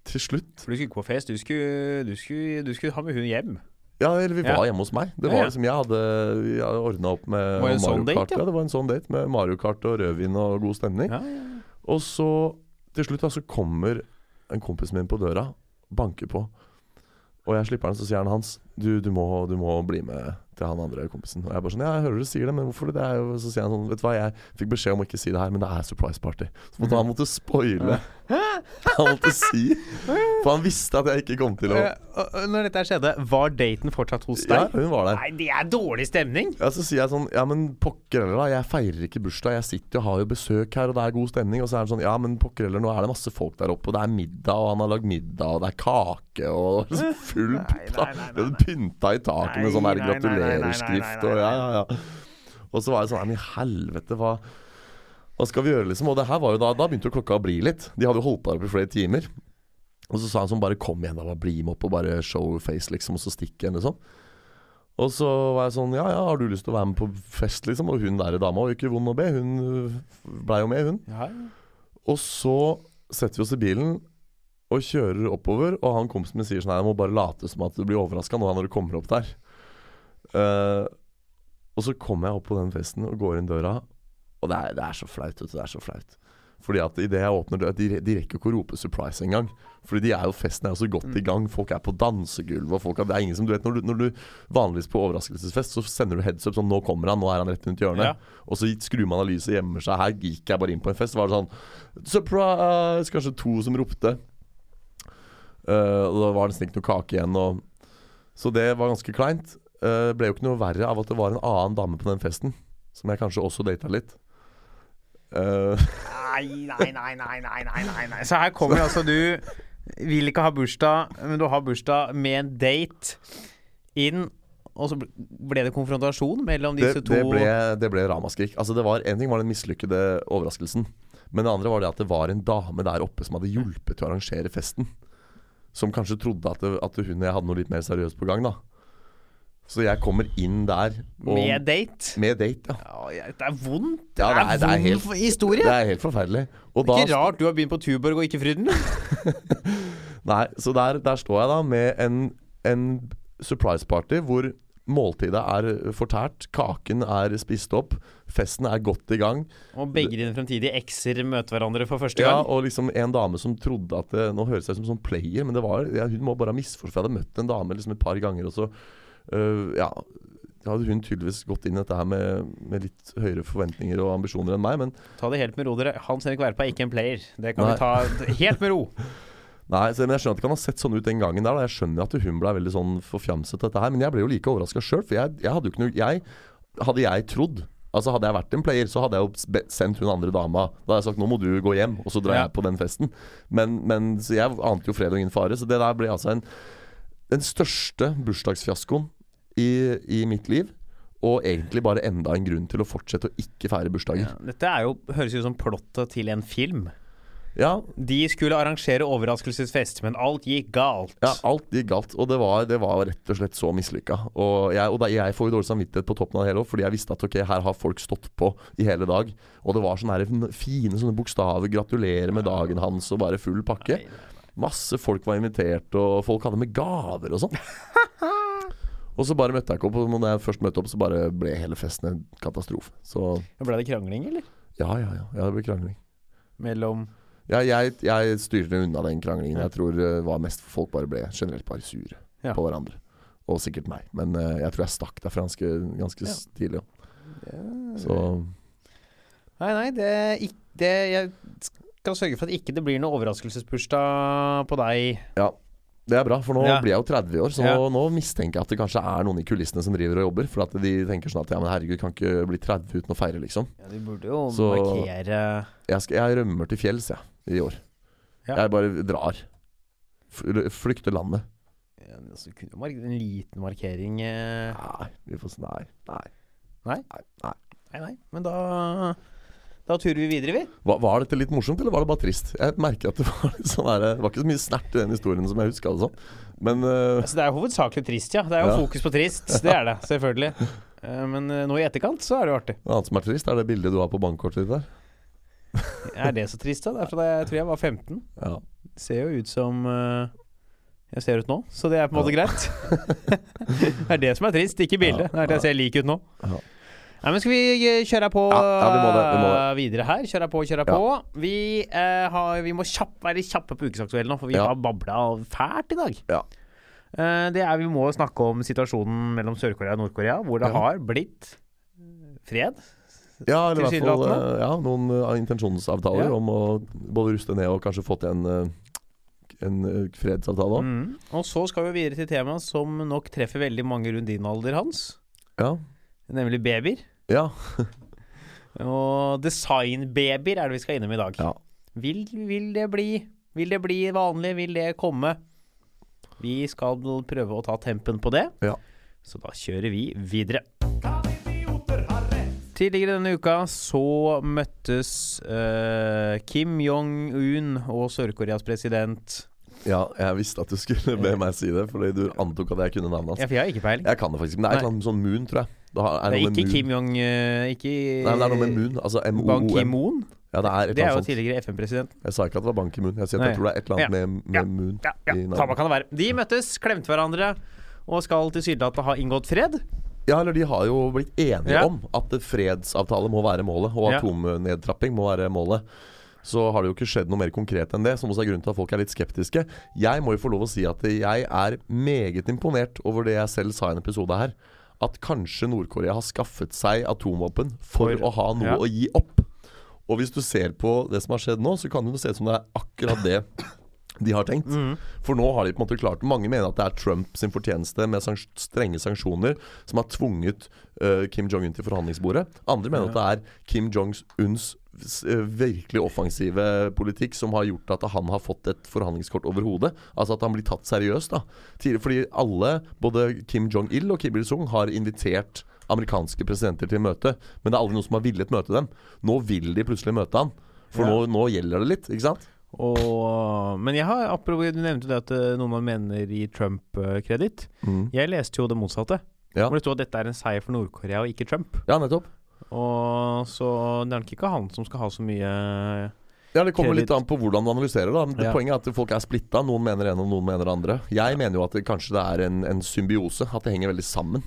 til slutt For du skulle ikke på fest, du skulle, du skulle, du skulle ha med hun hjem. Ja, eller vi var hjemme hos meg. Det var liksom Jeg hadde, jeg hadde ordna opp med Var det en Mario sånn date, Kart. ja? Ja, det var en sånn date med Mario Kart og rødvin og god stemning. Ja, ja. Og så til slutt da så kommer en kompis min på døra, banker på. Og jeg slipper den, så sier han Hans, du, du, må, du må bli med til han andre kompisen. Og jeg bare sånn, ja, jeg hører du sier det, men hvorfor det? det er jo, så sier han sånn, vet du hva, jeg fikk beskjed om å ikke si det her, men det er surprise party. Så måtte han måtte spoile. Han måtte si. For han visste at jeg ikke kom til å Eh, Når dette skjedde, var daten fortsatt hos deg? Ja, hun var der. Nei, det er dårlig stemning! Ja, Så sier jeg sånn Ja, men pokker heller, da. Jeg feirer ikke bursdag. Jeg sitter og har jo besøk her, og det er god stemning. Og så er det sånn Ja, men pokker heller, nå er det masse folk der oppe, og det er middag, og han har lagd middag, og det er kake, og full pynta i taket med sånn her nei, nei, og ja, ja, ja. Og så var jeg sånn Nei, men i helvete, hva hva skal vi gjøre, liksom? Og det her var jo da Da begynte jo klokka å bli litt. De hadde jo holdt på der i flere timer. Og så sa han sånn Bare kom igjen, da. Bare bli med opp og bare show face, liksom. Og så stikk igjen, liksom. Og så var jeg sånn Ja, ja, har du lyst til å være med på fest, liksom? Og hun der dama var jo ikke vond å be. Hun øh, blei jo med, hun. Ja, Og så setter vi oss i bilen og kjører oppover, og han kompisen min sier sånn Nei, jeg må bare late som at du blir overraska nå når du kommer opp der. Eh, og så kommer jeg opp på den festen og går inn døra, og det er, det er så flaut. Det er så flaut. Fordi at idet jeg åpner døra De, de rekker jo ikke å rope 'surprise' engang. Fordi de er jo festen er jo så godt i gang. Folk er på dansegulvet. Folk er, det er ingen som du vet når du, når du vanligvis på overraskelsesfest så sender du heads up sånn 'Nå kommer han. Nå er han rett rundt hjørnet'. Ja. Og så skrur man av lyset og gjemmer seg. Her gikk jeg bare inn på en fest. Var det sånn 'surprise'! Kanskje to som ropte. Uh, og da var det nesten ikke noe kake igjen. Og, så det var ganske kleint. Uh, ble jo ikke noe verre av at det var en annen dame på den festen. Som jeg kanskje også data litt. Eh, Nei, nei, nei, nei, nei, nei, nei. Så her kommer altså du Vil ikke ha bursdag, men du har bursdag med en date inn. Og så ble det konfrontasjon mellom det, disse to det, ble, det ble ramaskrik. Altså det var, en ting var den mislykkede overraskelsen. Men det andre var det at det var en dame der oppe som hadde hjulpet til å arrangere festen. Som kanskje trodde at, det, at hun og jeg hadde noe litt mer seriøst på gang. da Så jeg kommer inn der og, Med date. med date. Ja. Ja, det er vondt. Det Ja, er, det er- det er vond helt- historie. Det er helt forferdelig. Og da, Ikke rart du har begynt på Tuborg og ikke Fryden. nei, så der, der står jeg da med en, en surprise party hvor måltidet er fortært, kaken er spist opp, festen er godt i gang. Og begge dine fremtidige ekser møter hverandre for første gang. Ja, og liksom en dame som trodde at det, Nå høres jeg ut som sånn player, men det var, ja, hun må bare ha misforstått. for Jeg hadde møtt en dame liksom et par ganger, og så øh, Ja. Hadde hun tydeligvis gått inn i dette her med, med litt høyere forventninger og ambisjoner enn meg, men Ta det helt med ro, dere. Hans Henrik Werpa er ikke en player. Det kan Nei. vi ta helt med ro. Nei, så, men Jeg skjønner at det kan ha sett sånn ut den gangen der. Da. Jeg skjønner at hun ble veldig sånn forfjamset dette her. Men jeg ble jo like overraska sjøl, for jeg, jeg hadde jo ikke noe jeg, Hadde jeg trodd Altså Hadde jeg vært en player, så hadde jeg jo sendt hun andre dama. Da hadde jeg sagt nå må du gå hjem, og så drar Ja. jeg på den festen. Men, men så jeg ante jo fred og ingen fare. Så det der ble altså en den største bursdagsfiaskoen i, i mitt liv. Og egentlig bare enda en grunn til å fortsette å ikke feire bursdager. Ja, dette er jo, høres ut som plottet til en film. Ja, De skulle arrangere overraskelsesfest, men alt gikk galt. Ja, alt gikk galt. Og det var, det var rett og slett så mislykka. Og, jeg, og da, jeg får jo dårlig samvittighet på toppen av det hele òg, fordi jeg visste at ok, her har folk stått på i hele dag. Og det var sånne her fine sånne bokstaver. 'Gratulerer med dagen hans' og bare full pakke. Masse folk var invitert, og folk hadde med gaver og sånn. Og så bare møtte jeg ikke opp, og når jeg først møtte opp, så bare ble hele festen en katastrofe. Så Ble det krangling, eller? ja, ja, ja. ja det ble krangling. Mellom Ja, jeg, jeg styrte unna den kranglingen. Jeg tror det var mest folk bare ble generelt bare sure Ja. på hverandre. Og sikkert meg. Men uh, jeg tror jeg stakk derfra ganske, ganske Ja. tidlig. Ja. Så Nei, nei, det, ikke, det Jeg skal sørge for at ikke det blir noe overraskelsesbursdag på deg. ja. Det er bra, for nå Ja. blir jeg jo 30 i år, så Ja. nå, nå mistenker jeg at det kanskje er noen i kulissene som driver og jobber. For at de tenker sånn at ja, men herregud, kan ikke bli 30 uten å feire, liksom. Ja, Du burde jo Så- markere Jeg, skal, jeg rømmer til fjells, jeg, i år. Ja. Jeg bare drar. Flykter landet. ja, altså, kunne jo mar- En liten markering eh. Nei, vi får sånn, Nei. Nei. Nei? Nei, nei. Nei, nei, men da Da turer vi videre, vi. Var, var dette litt morsomt, eller var det bare trist? Jeg merker at det var litt sånn der, Det var ikke så mye snert i den historien som jeg huska det som. Men uh, Altså, det er jo hovedsakelig trist, ja. Det er jo Ja. fokus på trist. Det er det, selvfølgelig. Uh, Men uh, nå i etterkant så er det jo artig. noe annet som er trist, er det bildet du har på bankkortet ditt der. Er det så trist, da? Det er fra da jeg tror jeg var 15. Ja. Det ser jo ut som jeg ser ut nå, så det er på en måte greit. det er det som er trist, ikke bildet. Det er det jeg ser lik ut nå. Ja. Nei, men Skal vi eh, kjøre på Ja, ja, vi må det, vi må det. eh, videre her? Kjøre på, kjøre på. Vi, eh, har, vi må kjapp, være kjappe på ukesaktuelle nå, for vi har babla fælt i dag. Ja. Eh, det er Vi må snakke om situasjonen mellom Sør-Korea og Nord-Korea, hvor det har blitt fred. Ja, eller i hvert fall øh, ja, noen uh, intensjonsavtaler om å både ruste ned og kanskje få til en, uh, en fredsavtale òg. Mm. Og så skal vi videre til temaet som nok treffer veldig mange rundt din alder, Hans. Ja. Nemlig babyer. ja. Og designbabyer er det vi skal innom i dag. Ja. Vil, vil, det bli, vil det bli vanlig? Vil det komme? Vi skal prøve å ta tempen på det. Ja. Så da kjører vi videre. Tidligere denne uka så møttes uh, Kim Jong-un og Sør-Koreas president ja, jeg visste at du skulle be meg si det, fordi du antok at jeg kunne navnet hans. Ja, for jeg har ikke peiling. Jeg kan det faktisk, men det er et eller annet sånn Moon, tror jeg. Det har- Det er ikke Moon. Kim Jong eh, Ikke Nei, det er noe med Moon. Altså Ban M-O-O-N. Ki-moon. Ja, det er Det er jo sånt. tidligere FN-president. Jeg sa ikke at det var Ban Ki-moon. Jeg jeg tror det er et eller annet med, med Ja. Moon Ja, ja samme kan det være. De møttes, klemte hverandre og skal tilsynelatende ha inngått fred. Ja, eller de har jo blitt enige Ja. om at fredsavtale må være målet, og Ja. atomnedtrapping må være målet. Så har det jo ikke skjedd noe mer konkret enn det, som også er grunnen til at folk er litt skeptiske. Jeg må jo få lov å si at jeg er meget imponert over det jeg selv sa i en episode her. At kanskje Nord-Korea har skaffet seg atomvåpen for, For- å ha noe ja. å gi opp. Og hvis du ser på det som har skjedd nå, så kan det jo se ut som det er akkurat det de har tenkt. Mm. For nå har de på en måte klart Mange mener at det er Trump sin fortjeneste med sanks strenge sanksjoner som har tvunget uh, Kim Jong-un til forhandlingsbordet. Andre mener at det er Kim Jong-uns virkelig offensive politikk som har gjort at han har fått et forhandlingskort over hodet. Altså at han blir tatt seriøst. da Fordi alle, både Kim Jong-il og Kim Il-sung, har invitert amerikanske presidenter til møte. Men det er aldri noen som har villet møte dem. Nå vil de plutselig møte han. For Ja. nå, nå gjelder det litt, ikke sant? Og, men jeg har, apropos, du nevnte det at eh, noen man mener i Trump-kreditt. Mm. Jeg leste jo det motsatte. Ja. Hvor det sto at dette er en seier for Nord-Korea og ikke Trump. ja, nettopp. Og så det er nok ikke han som skal ha så mye Ja, Det kommer litt an på hvordan du analyserer. da det Ja. Poenget er at folk er splitta. Noen mener en, og noen mener det andre. Jeg mener jo at det kanskje det er en, en symbiose. At det henger veldig sammen.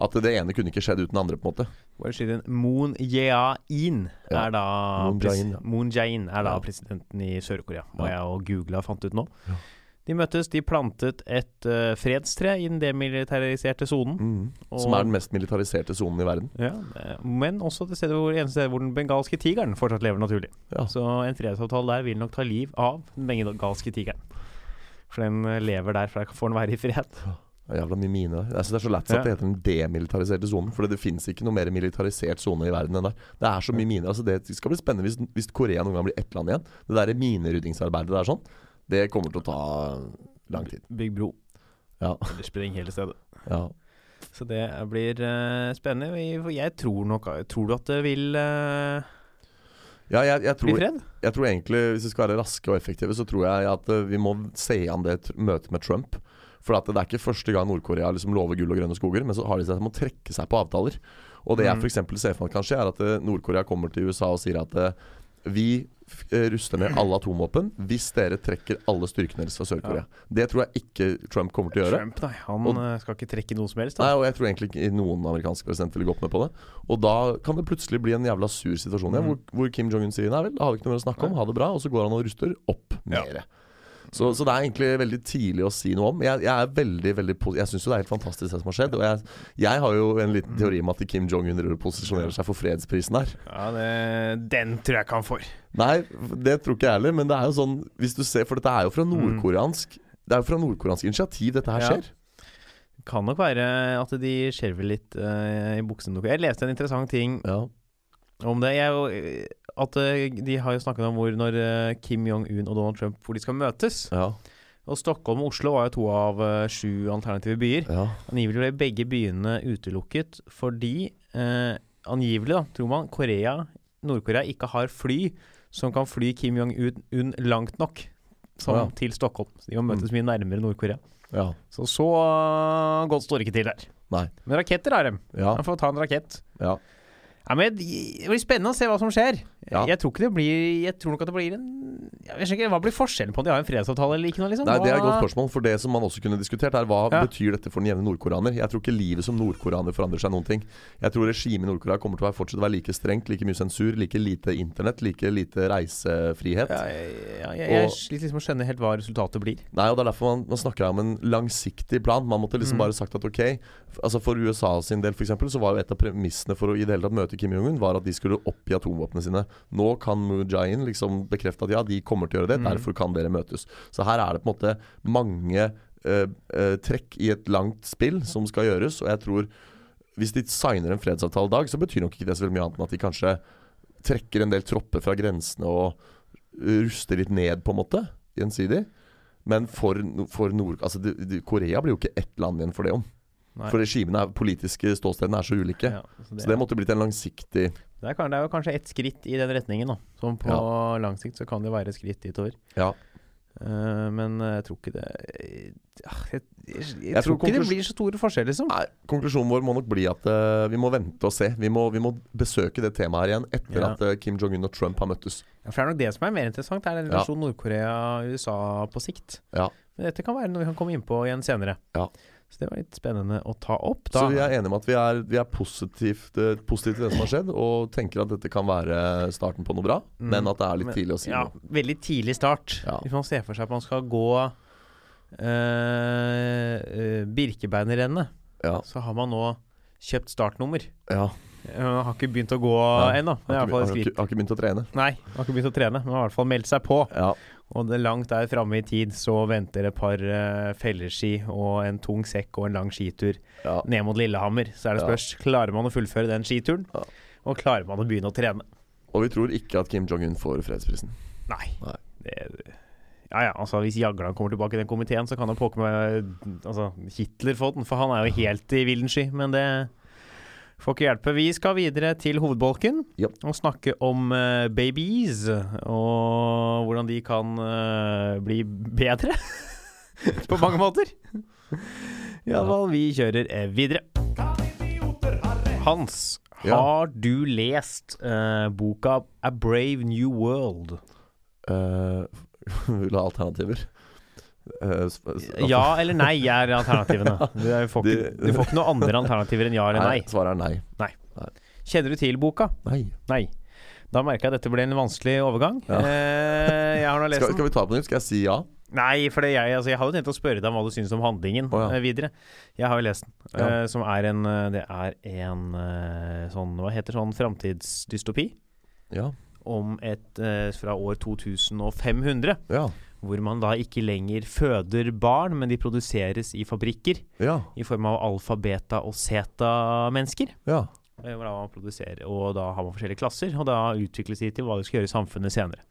At det ene kunne ikke skjedd uten det andre. på en måte Moon Jae-in Ja. er da Moon Jae-in, ja. Er da Ja. presidenten i Sør-Korea. Hva Ja. jeg og googla fant ut nå. Ja. De møttes, de plantet et uh, fredstre i den demilitariserte sonen. mm. Som er den mest militariserte sonen i verden. Ja, eh, men også det stedet hvor, eneste stedet hvor den bengalske tigeren fortsatt lever naturlig. Ja. Så en fredsavtale der vil nok ta liv av den bengalske tigeren. For den eh, lever der, for der får den være i fred. Jævla mye mine der. Jeg synes Det er så lett at det heter den demilitariserte sonen. For det fins ikke noe mer militarisert sone i verden enn der. Det er så mye miner. Altså det skal bli spennende hvis, hvis Korea noen gang blir ett land igjen. Det der mineryddingsarbeidet der sånn, det kommer til å ta lang tid. Bygg bro. Ja. Eller spreng hele stedet. ja. Så det blir uh, spennende. Jeg- tror nok Tror du at det vil uh, ja jeg, jeg, bli fred? jeg tror egentlig, hvis vi skal være raske og effektive, så tror jeg at eh, vi må se an det møtet med Trump. For at det er ikke første gang Nord-Korea liksom lover gull og grønne skoger, men så har de seg som å trekke seg på avtaler. Og det jeg f.eks. for eksempel ser for meg kan skje, er at eh, Nord-Korea kommer til USA og sier at eh, vi eh, ruster ned alle atomvåpen hvis dere trekker alle styrkene deres fra Sør-Korea. Det tror jeg ikke Trump kommer til å gjøre. Trump, nei. Han Og- eh, skal ikke trekke noe som helst. Nei, og jeg tror egentlig ikke noen amerikanske president ville gått med på det. Og da kan det plutselig bli en jævla sur situasjon Mm. hvor, hvor Kim Jong-un sier nei vel, da har vi ikke noe mer å snakke om, ha det bra, og så går han og ruster opp Ja. Så, så det er egentlig veldig tidlig å si noe om. Jeg, jeg er veldig, veldig Jeg syns jo det er helt fantastisk det som har skjedd. Og jeg, jeg har jo en liten teori om at Kim Jong-un posisjonerer seg for fredsprisen her. Ja, det, den tror jeg ikke han får. Nei, det tror ikke jeg heller, men det er jo sånn Hvis du ser For dette er jo fra nordkoreansk Det er jo fra nordkoreansk initiativ dette her Ja. skjer. Kan nok være at de skjelver litt uh, i buksene. Jeg leste en interessant ting Ja. Om det. Jeg, eh, at eh, De har jo snakket om hvor når eh, Kim Jong-un og Donald Trump Hvor de skal møtes. Ja. Og Stockholm og Oslo var jo to av uh, sju alternative byer. ja. Angivelig ble begge byene utelukket fordi eh, Angivelig, da, tror man, Korea, Nord-Korea ikke har fly som kan fly Kim Jong-un langt nok som, Å, ja. til Stockholm. Så de må møtes mye nærmere Nord-Korea. ja. Så så uh, godt står det ikke til der. Nei. Men raketter har de. Ja. Man får ta en rakett. ja. Ja, men Det blir spennende å se hva som skjer. Ja. Jeg tror ikke det blir Jeg tror nok at det blir en jeg vet ikke, Hva blir forskjellen på om de har en fredsavtale eller ikke? noe liksom? Nei, Det er et godt spørsmål. For det som man også kunne diskutert, er hva Ja. betyr dette for den jevne nordkoreaner? Jeg tror ikke livet som nordkoreaner forandrer seg noen ting. Jeg tror regimet i Nord-Korea kommer til å fortsette å være like strengt, like mye sensur, like lite internett, like lite reisefrihet. Ja, ja, jeg, jeg Og- sliter liksom å skjønne helt hva resultatet blir. Nei, og det er derfor man, man snakker om en langsiktig plan. Man måtte liksom Mm. bare sagt at ok Altså For USA sin del eksempel, så var jo et av premissene for å i det hele tatt møte Kim Jong-un, var at de skulle oppgi atomvåpnene sine. Nå kan Mujahin liksom bekrefte at ja, de kommer til å gjøre det, Mm. derfor kan dere møtes. Så her er det på en måte mange eh, eh, trekk i et langt spill som skal gjøres, og jeg tror hvis de signer en fredsavtale i dag, så betyr nok ikke det så mye annet enn at de kanskje trekker en del tropper fra grensene og uh, ruster litt ned, på en måte, gjensidig. Men for, for Nord... Altså, Korea blir jo ikke ett land igjen for det om. Nei. For regimene, politiske ståstedene er så ulike. Ja, så det, Så det måtte blitt en langsiktig det, er, det er jo kanskje ett skritt i den retningen, da. Som på lang sikt så kan det være et skritt ditover. Ja. Uh, men jeg tror ikke det Jeg, jeg, jeg, Jeg tror tror ikke det blir så store forskjeller, liksom. Nei, Konklusjonen vår må nok bli at uh, vi må vente og se. Vi må, vi må besøke det temaet her igjen etter Ja. at uh, Kim Jong-un og Trump har møttes. Ja, for det er nok det som er mer interessant, er den Ja. relasjonen Nord-Korea-USA på sikt. Ja. Men dette kan være noe vi kan komme inn på igjen senere. Ja. Så det var litt spennende å ta opp. Da. Så vi er enige om at vi er, vi er positivt, eh, positive til det som har skjedd, og tenker at dette kan være starten på noe bra, Mm. men at det er litt Men- tidlig å si ja, noe. veldig tidlig start. Ja. Hvis man ser for seg at man skal gå uh, uh, Birkebeinerrennet, Ja, så har man nå kjøpt startnummer. ja. Man har ikke begynt å gå ja. ennå. Har har, har ikke begynt å trene. Nei, har ikke begynt å trene, men har i hvert fall meldt seg på. Ja, Og det langt der framme i tid så venter et par uh, felleski og en tung sekk og en lang skitur ja. ned mot Lillehammer. Så er det Ja. klarer man å fullføre den skituren, Ja. og klarer man å begynne å trene. Og vi tror ikke at Kim Jong-un får fredsprisen. Nei. Nei. Det, ja ja, altså hvis Jagland kommer tilbake i den komiteen, så kan han pokker meg altså, Hitler få den, for han er jo helt i villen sky. Men det får ikke hjelpe. Vi skal videre til hovedbolken ja. og snakke om uh, babies. Og hvordan de kan uh, bli bedre. På mange måter. Iallfall, vi kjører eh, videre. Hans, har? Ja. du lest uh, boka A Brave New World? Uh, vil du ha alternativer? Eh, Ja eller nei er alternativene. Du, får ikke, du får ikke noen andre alternativer enn ja eller nei. Svaret er nei. Kjenner du til boka? Nei. Nei. Da merka jeg at dette ble en vanskelig overgang. Ja. Eh, jeg har nå lest Skal, skal vi ta på nytt? Skal jeg si ja? Nei, for jeg, altså, jeg hadde tenkt å spørre deg om hva du syns om handlingen oh, ja. eh, videre. Jeg har jo lest den. Ja. eh, som er en eh, Det er en eh, sånn Hva heter sånn framtidsdystopi? Ja. Om et eh, fra år 2500. Ja. Hvor man da ikke lenger føder barn, men de produseres i fabrikker. Ja. I form av alfa, beta og zeta-mennesker. ja. Eh, Hvor da man produserer, og da har man forskjellige klasser, og da utvikles de til hva de skal gjøre i samfunnet senere.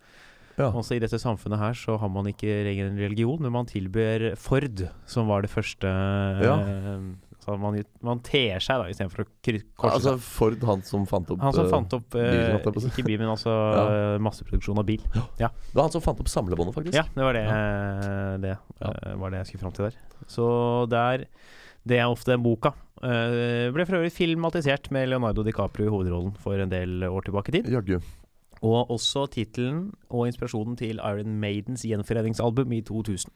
ja. Også i dette samfunnet her så har man ikke lenger en religion, men man tilbyr Ford, som var det første Ja. eh, Så man, man ter seg da istedenfor å korse Altså seg. Ford, han som fant opp Han som eh, fant opp eh, bilen, si. Ikke bil, men altså Ja. eh, masseproduksjon av bil. Det var han som fant opp samlebåndet, faktisk. Ja, det var det, det Ja. var det jeg skulle fram til der. Så der Det er ofte den boka. Uh, ble for øvrig filmatisert med Leonardo DiCaprio i hovedrollen for en del år tilbake i tid. Jaggu. Og også tittelen og inspirasjonen til Iron Maidens gjenforeningsalbum i 2000.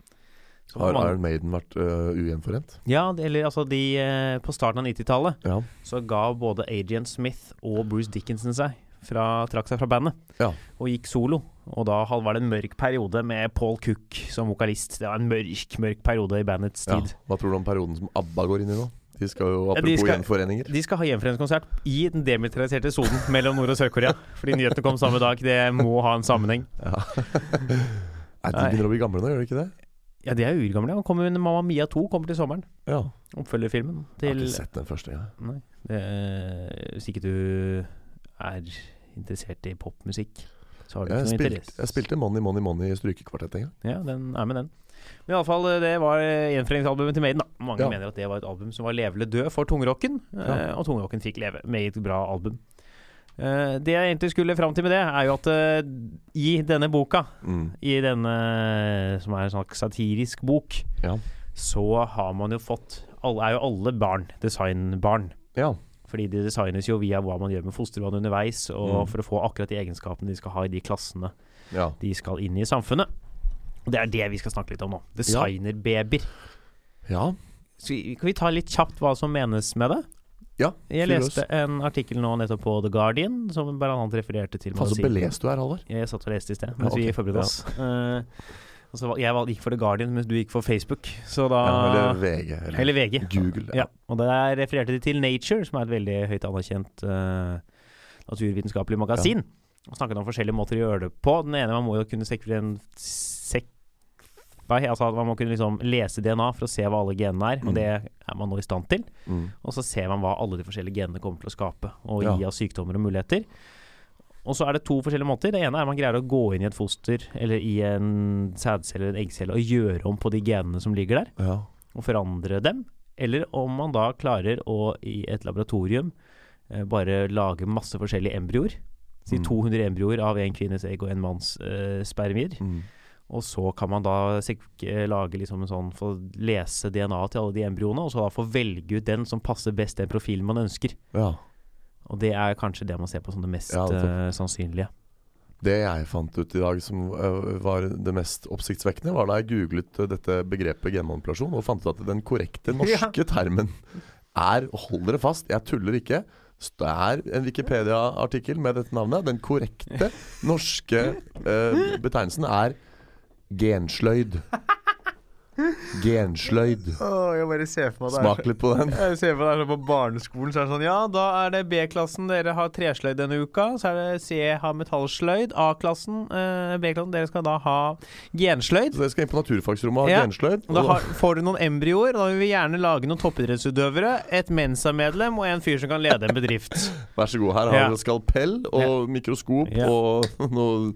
Har mange- Iron Maiden vært uh, ugjenforent? Ja, det- eller altså de uh, På starten av 90-tallet Ja. så ga både Adrian Smith og Bruce Dickinson seg fra, trakk seg fra bandet Ja. og gikk solo. Og da var det en mørk periode med Paul Cook som vokalist. Det var en mørk, mørk periode i bandets ja. tid. Hva tror du om perioden som ABBA går inn i nå? De skal jo, apropos de skal- gjenforeninger De skal ha gjenforeningskonsert i den demilitariserte sonen mellom Nord- og Sør-Korea. Fordi nyhetene kom samme dag. Det må ha en sammenheng. ja. Nei, De begynner å bli gamle nå, gjør de ikke det? Ja, de er urgamle. Han kommer med Mamma Mia 2 kommer til sommeren. Ja. Oppfølgerfilmen Jeg har ikke sett den første. Jeg. Nei. Det, hvis ikke du er interessert i popmusikk, så har du Jeg, ikke noe spilt, interesse. jeg spilte Money Money Money i strykekvartett en gang. Ja, den er med den. Men iallfall, det var gjenforeningsalbumet til Maiden. da Mange Ja. mener at det var et album som var levelig død for tungrocken, eh, Ja. og tungrocken fikk leve. Meget bra album. Eh, det jeg egentlig skulle fram til med det, er jo at eh, i denne boka, Mm. i denne som er en slags satirisk bok, Ja. så har man jo fått alle, Er jo alle barn designbarn. ja. Fordi de designes jo via hva man gjør med fostervann underveis, og Mm. for å få akkurat de egenskapene de skal ha i de klassene ja. de skal inn i samfunnet. Og det er det vi skal snakke litt om nå. Designerbabyer. Ja. Så Kan vi ta litt kjapt hva som menes med det? Ja. Jeg leste en artikkel nå nettopp på The Guardian, som annet refererte til Faen, så belest du er, Halvor. Jeg satt og leste i sted mens Ja, vi forberedte oss. Og jeg gikk for The Guardian, mens du gikk for Facebook. Så da Ja, eller VG. Eller, Eller VG. Google. Ja, og der refererte de til Nature, som er et veldig høyt anerkjent uh, naturvitenskapelig magasin. Og snakket om forskjellige måter å gjøre det på. Den ene man må jo kunne sekve sek... Altså at Man må kunne liksom lese DNA for å se hva alle genene er, Mm. og det er man nå i stand til. Mm. Og så ser man hva alle de forskjellige genene kommer til å skape, og Ja. gi av sykdommer og muligheter. Og så er det to forskjellige måter. Det ene er man greier å gå inn i et foster, eller i en sædcelle eller en eggcelle, og gjøre om på de genene som ligger der Ja. og forandre dem, eller om man da klarer å i et laboratorium eh, bare lage masse forskjellige embryoer. Si Mm. 200 embryoer av en kvinnes egg og en manns eh, spermier. Mm. Og så kan man da eh, lage liksom en sånn Få lese DNA til alle de embryoene, og så da få velge ut den som passer best den profilen man ønsker. ja. Og det er kanskje det man ser på som det mest Ja, det eh, sannsynlige. Det jeg fant ut i dag som øh, var det mest oppsiktsvekkende, var da jeg googlet dette begrepet genmanipulasjon og fant ut at den korrekte norske termen er Hold dere fast, jeg tuller ikke. Det er en Wikipedia-artikkel med dette navnet. Den korrekte norske betegnelsen er gensløyd. Gensløyd. jeg bare ser for Smak litt på den. Jeg ser for deg sånn på barneskolen, så er det sånn Ja, da er det B-klassen, dere har tresløyd denne uka. Så er det C har metallsløyd. A-klassen, eh, B-klassen, dere skal da ha gensløyd. Så dere skal inn på naturfagsrommet og ha Ja. gensløyd. Og da har, får du noen embryoer, og da vil vi gjerne lage noen toppidrettsutøvere, et Mensa-medlem og en fyr som kan lede en bedrift. Vær så god. Her har Ja. du skalpell og mikroskop Ja. og noe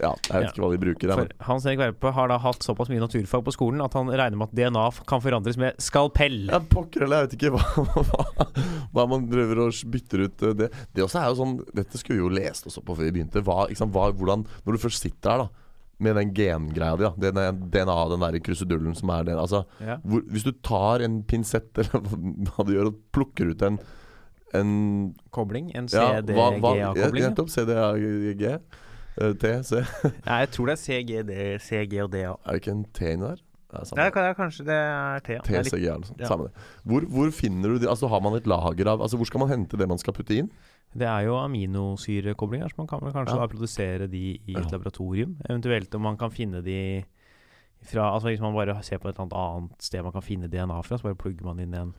Ja, jeg vet ikke hva de bruker. der. For Hans Erik Verpe har da hatt såpass mye naturfag på skolen at han regner med at DNA kan forandres med skalpell. Ja, pokker eller jeg vet ikke hva, hva, hva man driver og bytter ut eh, det. Det også er jo sånn Dette skulle vi jo lest også på før vi begynte. Hva, sant, hva, hvordan, når du først sitter her da med den gengreia di, den DNA, den der krusedullen som er der. altså, Ja. hvor, Hvis du tar en pinsett eller hva du gjør, og plukker ut en, en Kobling. En hva- ja, CDGA-kobling. Eh, T, C. Nei, jeg tror det er CGD, G og D, ja. Er det ikke en T inni der? Det er Det er, kanskje det er T. Ja. Det er TCG noe sånt. ja. Samme det. Hvor, hvor finner du de Altså Har man et lager av Altså Hvor skal man hente det man skal putte inn? Det er jo aminosyrekoblinger, så man kan vel kanskje Ja. da produsere de i et Ja. laboratorium. Eventuelt om man kan finne de fra Altså hvis man bare ser på et eller annet sted man kan finne DNA fra, så bare plugger man inn en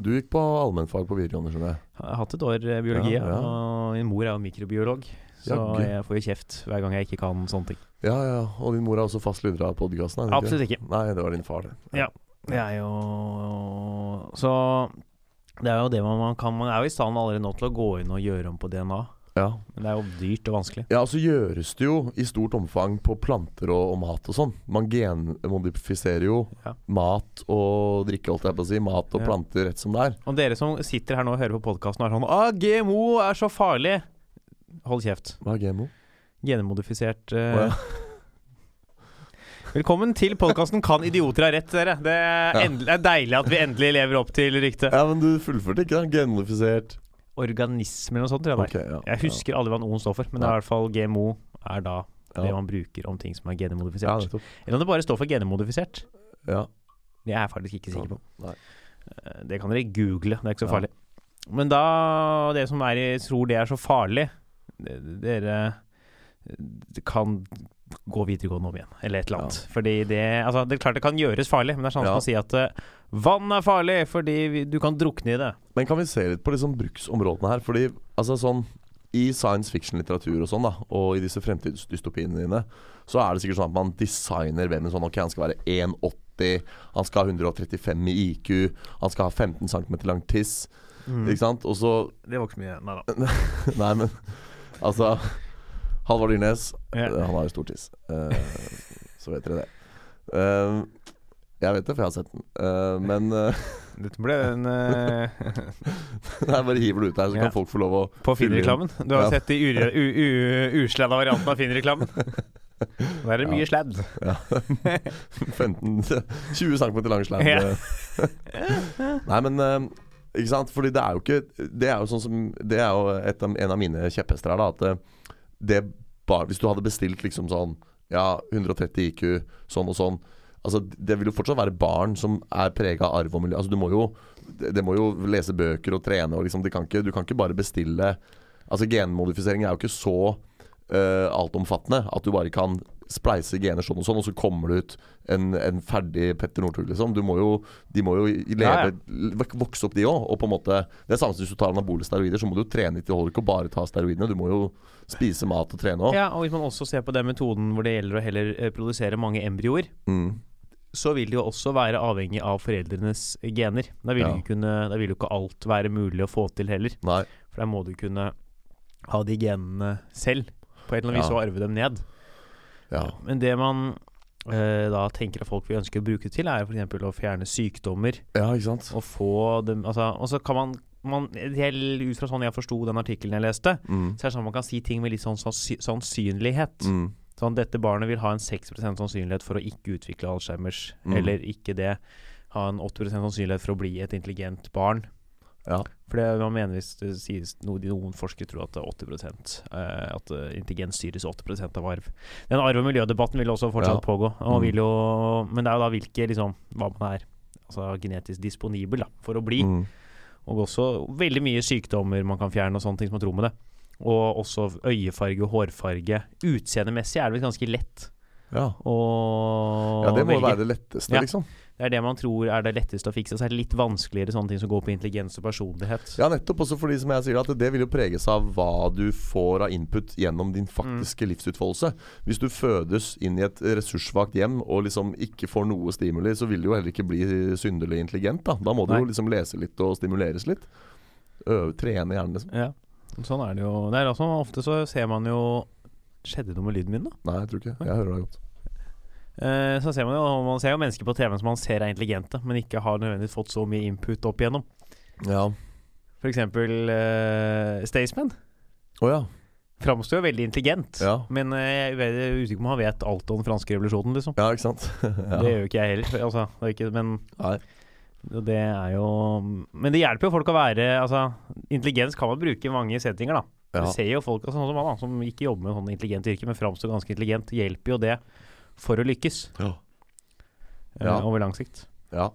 Du gikk på allmennfag på videregående, skjønner jeg. Jeg har hatt et år eh, biologi, Ja, ja. og min mor er jo mikrobiolog. Så Jagge. jeg får jo kjeft hver gang jeg ikke kan sånne ting. Ja, ja. Og din mor er også fast lytter av podkasten? Absolutt ikke. Nei, det var din far, det. Ja. Det er jo Så det er jo det man, man kan Man er jo i stand allerede nå til å gå inn og gjøre om på DNA. Ja. Men det er jo dyrt og vanskelig. Ja, og så gjøres det jo i stort omfang på planter og, og mat og sånn. Man genmodifiserer jo Ja. mat og drikke, holdt jeg på å si. Mat og Ja. planter rett som det er. Og dere som sitter her nå og hører på podkasten og er sånn ah, GMO er så farlig! Hold kjeft. Hva er GMO? Genmodifisert uh, oh, ja. Velkommen til podkasten 'Kan idioter ha rett', dere. Det er, endelig, er deilig at vi endelig lever opp til ryktet. Ja, men du fullførte ikke, da? Genmodifisert Organisme eller noe sånt, tror jeg er. Ja. Jeg husker aldri hva noen står for, men det er i hvert fall GMO er da det man bruker om ting som er genemodifisert. Eller om det bare står for genmodifisert. Ja. Det er jeg faktisk ikke sikker på. Nei. Eh, Det kan dere google, det er ikke så farlig. Men da det som er i, tror det er så farlig, dere kan gå videregående om igjen, eller et eller annet. Fordi det Altså, det er klart det kan gjøres farlig, men det er sånn Ja. som å si at uh, vann er farlig fordi vi, du kan drukne i det. Men kan vi se litt på liksom bruksområdene her? Fordi altså sånn i science fiction-litteratur og sånn, da og i disse fremtidsdystopiene dine, så er det sikkert sånn at man designer hvem en sånn Ok, han skal være 1,80, han skal ha 135 i IQ, han skal ha 15 cm lang tiss, ikke sant? Og så Det var ikke så mye. Nei da. Nei, men altså Halvard Dyrnes, Ja. eh, han har jo stor tiss. Uh, så vet dere det. Uh, jeg vet det, for jeg har sett den. Uh, men Dette ble en Nei, bare hiver det ut der, så Ja. kan folk få lov å På. Finn-reklamen. Du har Ja. sett de usladda variantene av Finn-reklamen. Nå er det Ja. mye sladd. 15 20 cm lang sladd. Ja. Nei, men Ikke sant? Fordi det er jo ikke Det er jo sånn som Det er jo et en av mine kjepphester her, da. At det, det bare Hvis du hadde bestilt liksom sånn Ja, 130 IQ, sånn og sånn. Altså, det vil jo fortsatt være barn som er prega av arv og miljø. Altså, du må jo det, må jo lese bøker og trene og liksom kan ikke, Du kan ikke bare bestille Altså, genmodifisering er jo ikke så uh, altomfattende at du bare kan spleise gener sånn og sånn, og så kommer det ut en, en ferdig Petter Northug, liksom. Du må jo, de må jo leve, vokse opp, de òg. Og på en måte Det er samme som hvis du tar anabole steroider, så må du jo trene litt. Det holder ikke å bare ta steroidene. Du må jo spise mat og trene òg. Ja, og hvis man også ser på den metoden hvor det gjelder å heller eh, produsere mange embryoer, Mm. så vil det jo også være avhengig av foreldrenes gener. Da vil, Ja. kunne, da vil jo ikke alt være mulig å få til heller. Nei. For da må du kunne ha de genene selv, på et eller annet vis, Ja. og arve dem ned. Ja. Men det man eh, da tenker at folk vil ønske å bruke det til, er f.eks. å fjerne sykdommer. ja, ikke sant. Og få dem altså, Og så kan man, man helt Ut fra sånn jeg forsto den artikkelen jeg leste, Mm. så er det sånn at man kan si ting med litt sånn sannsynlighet. Mm. Sånn dette barnet vil ha en 6% sannsynlighet for å ikke utvikle Alzheimers, Mm. eller ikke det. Ha en 80% sannsynlighet for å bli et intelligent barn. Ja. For det man mener hvis det sies noe, Noen forskere tror at det er 80 eh, At eh, intelligens styres 80% av arv. Den arv- og miljødebatten vil også fortsatt Ja. pågå. Og Mm. jo, men det er jo da hvilke liksom, hva man er altså genetisk disponibel da, for å bli. Mm. Og også veldig mye sykdommer man kan fjerne, og sånne ting som man tror med det. Og også øyefarge og hårfarge. Utseendemessig er det vel ganske lett Ja. ja, det må velge. være det letteste, Ja. liksom. Det er det man tror er det letteste å fikse. Så er det litt vanskeligere sånne ting som går på intelligens og personlighet. Ja, nettopp. Også fordi som jeg sier at det vil jo preges av hva du får av input gjennom din faktiske Mm. livsutfoldelse. Hvis du fødes inn i et ressurssvakt hjem og liksom ikke får noe stimuli, så vil du jo heller ikke bli synderlig intelligent. Da Da må du Nei. jo liksom lese litt og stimuleres litt. Øve, trene gjerne, liksom. Ja, sånn er det jo. Det er altså, ofte så ser man jo Skjedde det noe med lyden min, da? Nei, jeg tror ikke. Jeg hører deg godt. Eh, så ser man jo Man ser jo mennesker på TV som man ser er intelligente, men ikke har nødvendigvis fått så mye input opp igjennom. Ja. For eksempel uh, Staysman. Oh, ja. Framstår jo veldig intelligent, Ja. men uh, jeg er usikker på om han vet alt om den franske revolusjonen, liksom. Ja, ikke sant? ja. Det gjør jo ikke jeg heller. Altså, det er ikke, men Nei. det er jo Men det hjelper jo folk å være Altså, intelligens kan man bruke i mange settinger, da. Ja. Du ser jo folk altså, sånn som han, da, som ikke jobber med sånn intelligent yrke, men framstår ganske intelligent. Hjelper jo det for å lykkes Ja. eh, Ja. over lang sikt. ja.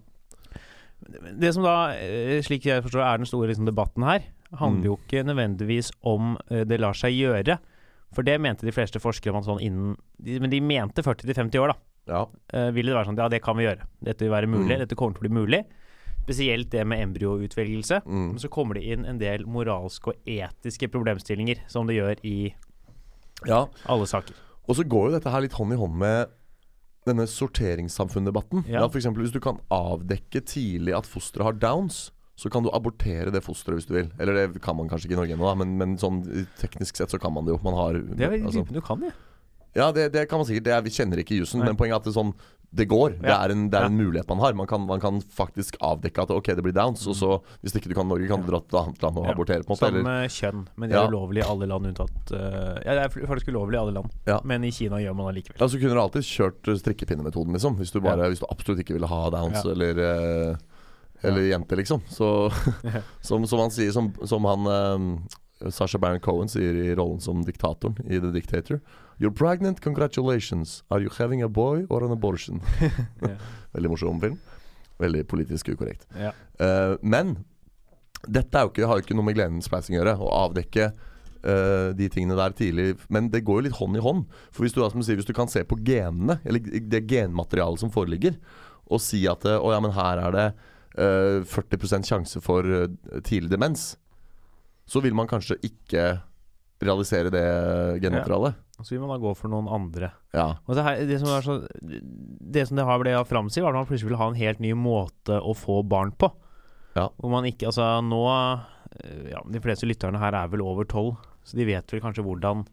Det som da, eh, slik jeg forstår, er den store liksom, debatten her, handler Mm. jo ikke nødvendigvis om eh, det lar seg gjøre. For det mente de fleste forskere om at sånn innen Men de mente 40-50 år, da. ja. Uh, ville det være sånn Ja, det kan vi gjøre. Dette vil være mulig. Mm. Dette kommer til å bli mulig. Spesielt det med embryoutvelgelse. Mm. Men så kommer det inn en del moralske og etiske problemstillinger, som det gjør i ja. alle saker. Og så går jo dette her litt hånd i hånd med denne sorteringssamfunn-debatten. Ja. For eksempel Hvis du kan avdekke tidlig at fosteret har downs, så kan du abortere det fosteret hvis du vil. Eller det kan man kanskje ikke i Norge ennå, men, men sånn teknisk sett så kan man det jo. Man har Det er veldig altså, du kan, ja Ja, det, det kan man sikkert. Det er, vi kjenner ikke jussen, men poenget er at det, sånn, det går. Det er, en, det er Ja. en mulighet man har. Man kan, man kan faktisk avdekke at ok, det blir downs, og så hvis ikke du kan Norge, kan du dra til et annet land og Ja. abortere. på en måte Som eller, kjønn. Men det er Ja. ulovlig i alle land unntatt uh, Ja, det er faktisk ulovlig i alle land, Ja. men i Kina gjør man det likevel. Ja, så kunne du alltid kjørt eh, strikkepinnemetoden, liksom. Hvis du, bare, hvis du absolutt ikke ville ha downs Ja. eller uh, Eller jente, liksom. Så som, som han sier, som, som han um, Sasha Baron Cohen sier i rollen som diktatoren i The Dictator. You're pregnant, congratulations. Are you having a boy or an abortion? Veldig morsom film. Veldig politisk ukorrekt. Ja. Uh, men dette jo ikke, har jo ikke noe med Glenn Splicing å gjøre. Å avdekke uh, de tingene der tidlig. Men det går jo litt hånd i hånd. For hvis du, sier, hvis du kan se på genene, eller det genmaterialet som foreligger, og si at eh, å ja, men her er det uh, 40 sjanse for tidlig demens, så vil man kanskje ikke realisere det genmaterialet. Ja. så vil man da gå for noen andre. Ja. Og det, her, det som er så Det som det har ble framstilt, var at man plutselig vil ha en helt ny måte å få barn på. Ja. Hvor man ikke Altså, nå eh, Ja, de fleste lytterne her er vel over tolv, så de vet vel kanskje hvordan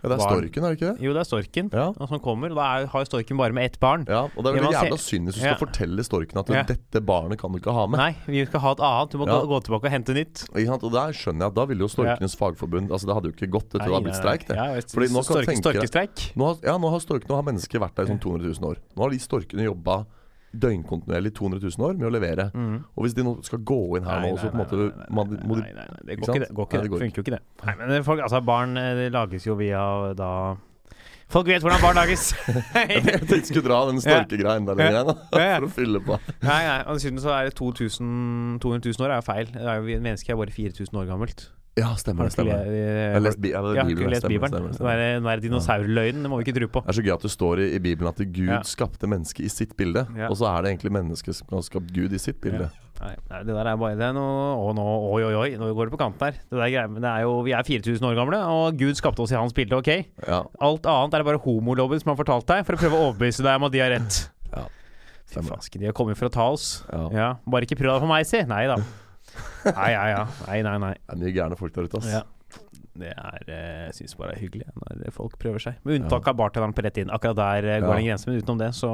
ja, det er Barn. storken, er det ikke det? Jo, det er storken Ja. som kommer. Og da er, har storken bare med ett barn. Ja, og det er veldig jævla synd hvis du skal fortelle storken at. 'dette barnet kan du ikke ha med'. Nei, vi skal ha et annet. Du må gå, tilbake og hente nytt. Og der skjønner jeg at da ville jo Storkenes Fagforbund Altså Det hadde jo ikke gått, dette hadde blitt streik, det. Ja. Fordi nå kan Storke, tenke- storkestreik. Nå har, ja, nå har, storkene har mennesker vært der i sånn 200 000 år. Nå har de storkene jobba døgnkontinuerlig i 200 000 år med å levere. Mm. Og hvis de nå skal gå inn her nå, så på en måte man, må de, nei, nei, nei, det går ikke, det. Går ikke Nei, det. går Funker jo ikke det. Nei, men det- folk, altså barn eh, det lages jo via da Folk vet hvordan barn lages. Jeg tenkte jeg skulle dra den storkegreia enda lenger igjen, for å fylle på. Nei, nei, og dessuten så er det 2000, 200 000 år er jo feil. Det er jo, Mennesket er bare 4000 år gammelt. Ja, stemmer det. Stemmer Jeg har lest, bi ja, er har ikke lest Bibelen. stemmer, stemmer, stemmer. den der dinosaurløgnen, det må vi ikke tro på. Det er så gøy at det står i, i Bibelen at Gud Ja. skapte mennesket i sitt bilde. Ja. Og så er det egentlig mennesket som har skapt Gud i sitt bilde. Nei, nei, det der er bare det nå, Å, nå, oi, oi, oi, nå går det på kanten her. Det der greier, men det er jo, vi er 4000 år gamle, og Gud skapte oss i hans bilde, ok? Ja, Alt annet er det bare homolobben som har fortalt deg, for å prøve å overbevise deg om at de har rett. Ja, Fy fasken, de har kommet for å ta oss. ja. Ja, Bare ikke prøv deg på meg, si. Nei da. Nei, ja, ja. Nei, nei, nei. Det er mye gærne folk der ute, ass. Ja. Det er eh, Jeg syns bare det er hyggelig når folk prøver seg. Med unntak av bartenderen på rett inn. Akkurat der eh, går Ja. det en grense, men utenom det, så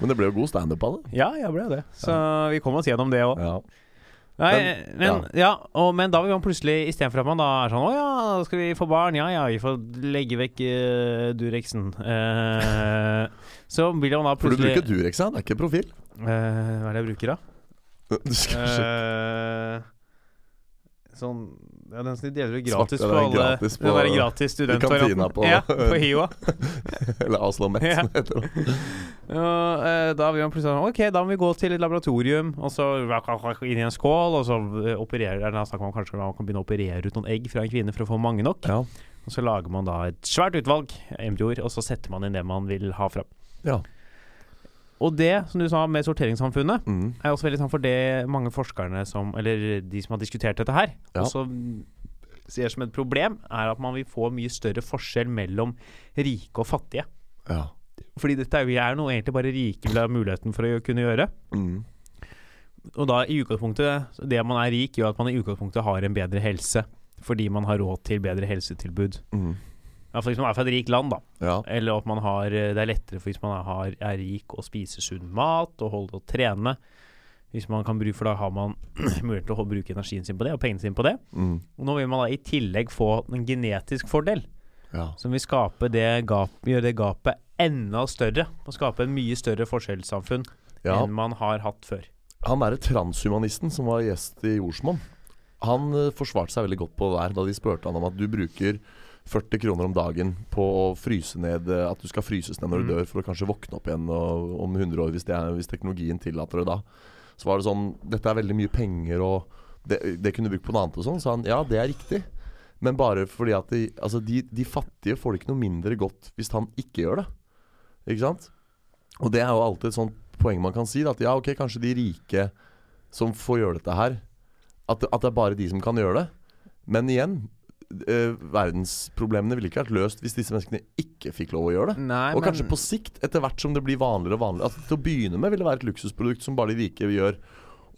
Men det ble jo god standup av det. Ja, jeg ble det. Så vi kom oss gjennom det òg. Ja. Nei, Men- men, ja. og, men da vil man plutselig, istedenfor at man da er sånn Å ja, skal vi få barn? Ja ja, vi får legge vekk uh, Durexen. Uh, så vil man da For du bruker Durex, ja? Det er ikke profil. Uh, Hva er det jeg bruker, da? Eh, sånn Ja, den som de deler ut gratis Svarte, på alle gratis på- Den der gratis kantina på- Ja, på HiOA. Eller Aslo Met, Ja. som det heter. Ja, eh, da vil man plutselig sånn Ok, da må vi gå til et laboratorium, og så inn i en skål, og så eh, opererer Da snakker man kanskje om man kan begynne å operere ut noen egg fra en kvinne for å få mange nok. Ja. Og så lager man da et svært utvalg embryoer, og så setter man inn det man vil ha fram. ja. Og det, som du sa med sorteringssamfunnet, Mm. er også veldig sant for det mange forskerne som Eller de som har diskutert dette her, Ja. også ser som et problem, er at man vil få mye større forskjell mellom rike og fattige. ja. Fordi dette er, vi er noe egentlig bare rike vil ha muligheten for å kunne gjøre. Mm. Og da i utgangspunktet Det man er rik, gjør at man i utgangspunktet har en bedre helse. Fordi man har råd til bedre helsetilbud. Mm. Iallfall hvis man er fra et rikt land, da. Ja. Eller at man har Det er lettere for hvis man er, er rik og spiser sunn mat og holder og trene. Hvis man kan bruke, For da har man mulighet til å bruke energien sin på det og pengene sine på det. Mm. Og nå vil man da i tillegg få en genetisk fordel, ja. som vil skape det gap, gjøre det gapet enda større. Og skape en mye større forskjellssamfunn ja. enn man har hatt før. Han derre transhumanisten som var gjest i Jordsmonn, Han eh, forsvarte seg veldig godt på det der da de spurte han om at du bruker 40 kroner om dagen på å fryse ned eh, At du skal fryses ned når du Mm. dør, for å kanskje våkne opp igjen og, om 100 år, hvis, det er, hvis teknologien tillater det da. Så var det sånn Dette er veldig mye penger, og det, det kunne du brukt på noe annet og sånn. Så han ja, det er riktig. Men bare fordi at de, altså de, de fattige får det ikke noe mindre godt hvis han ikke gjør det. Ikke sant? Og det er jo alltid et sånt poeng man kan si. Da, at ja, ok, kanskje de rike som får gjøre dette her At, at det er bare de som kan gjøre det. Men igjen, eh, verdensproblemene ville ikke vært løst hvis disse menneskene ikke fikk lov å gjøre det. Nei, Og kanskje på sikt, etter hvert som det blir vanligere og vanligere altså, Til å begynne med vil det være et luksusprodukt som bare de rike gjør.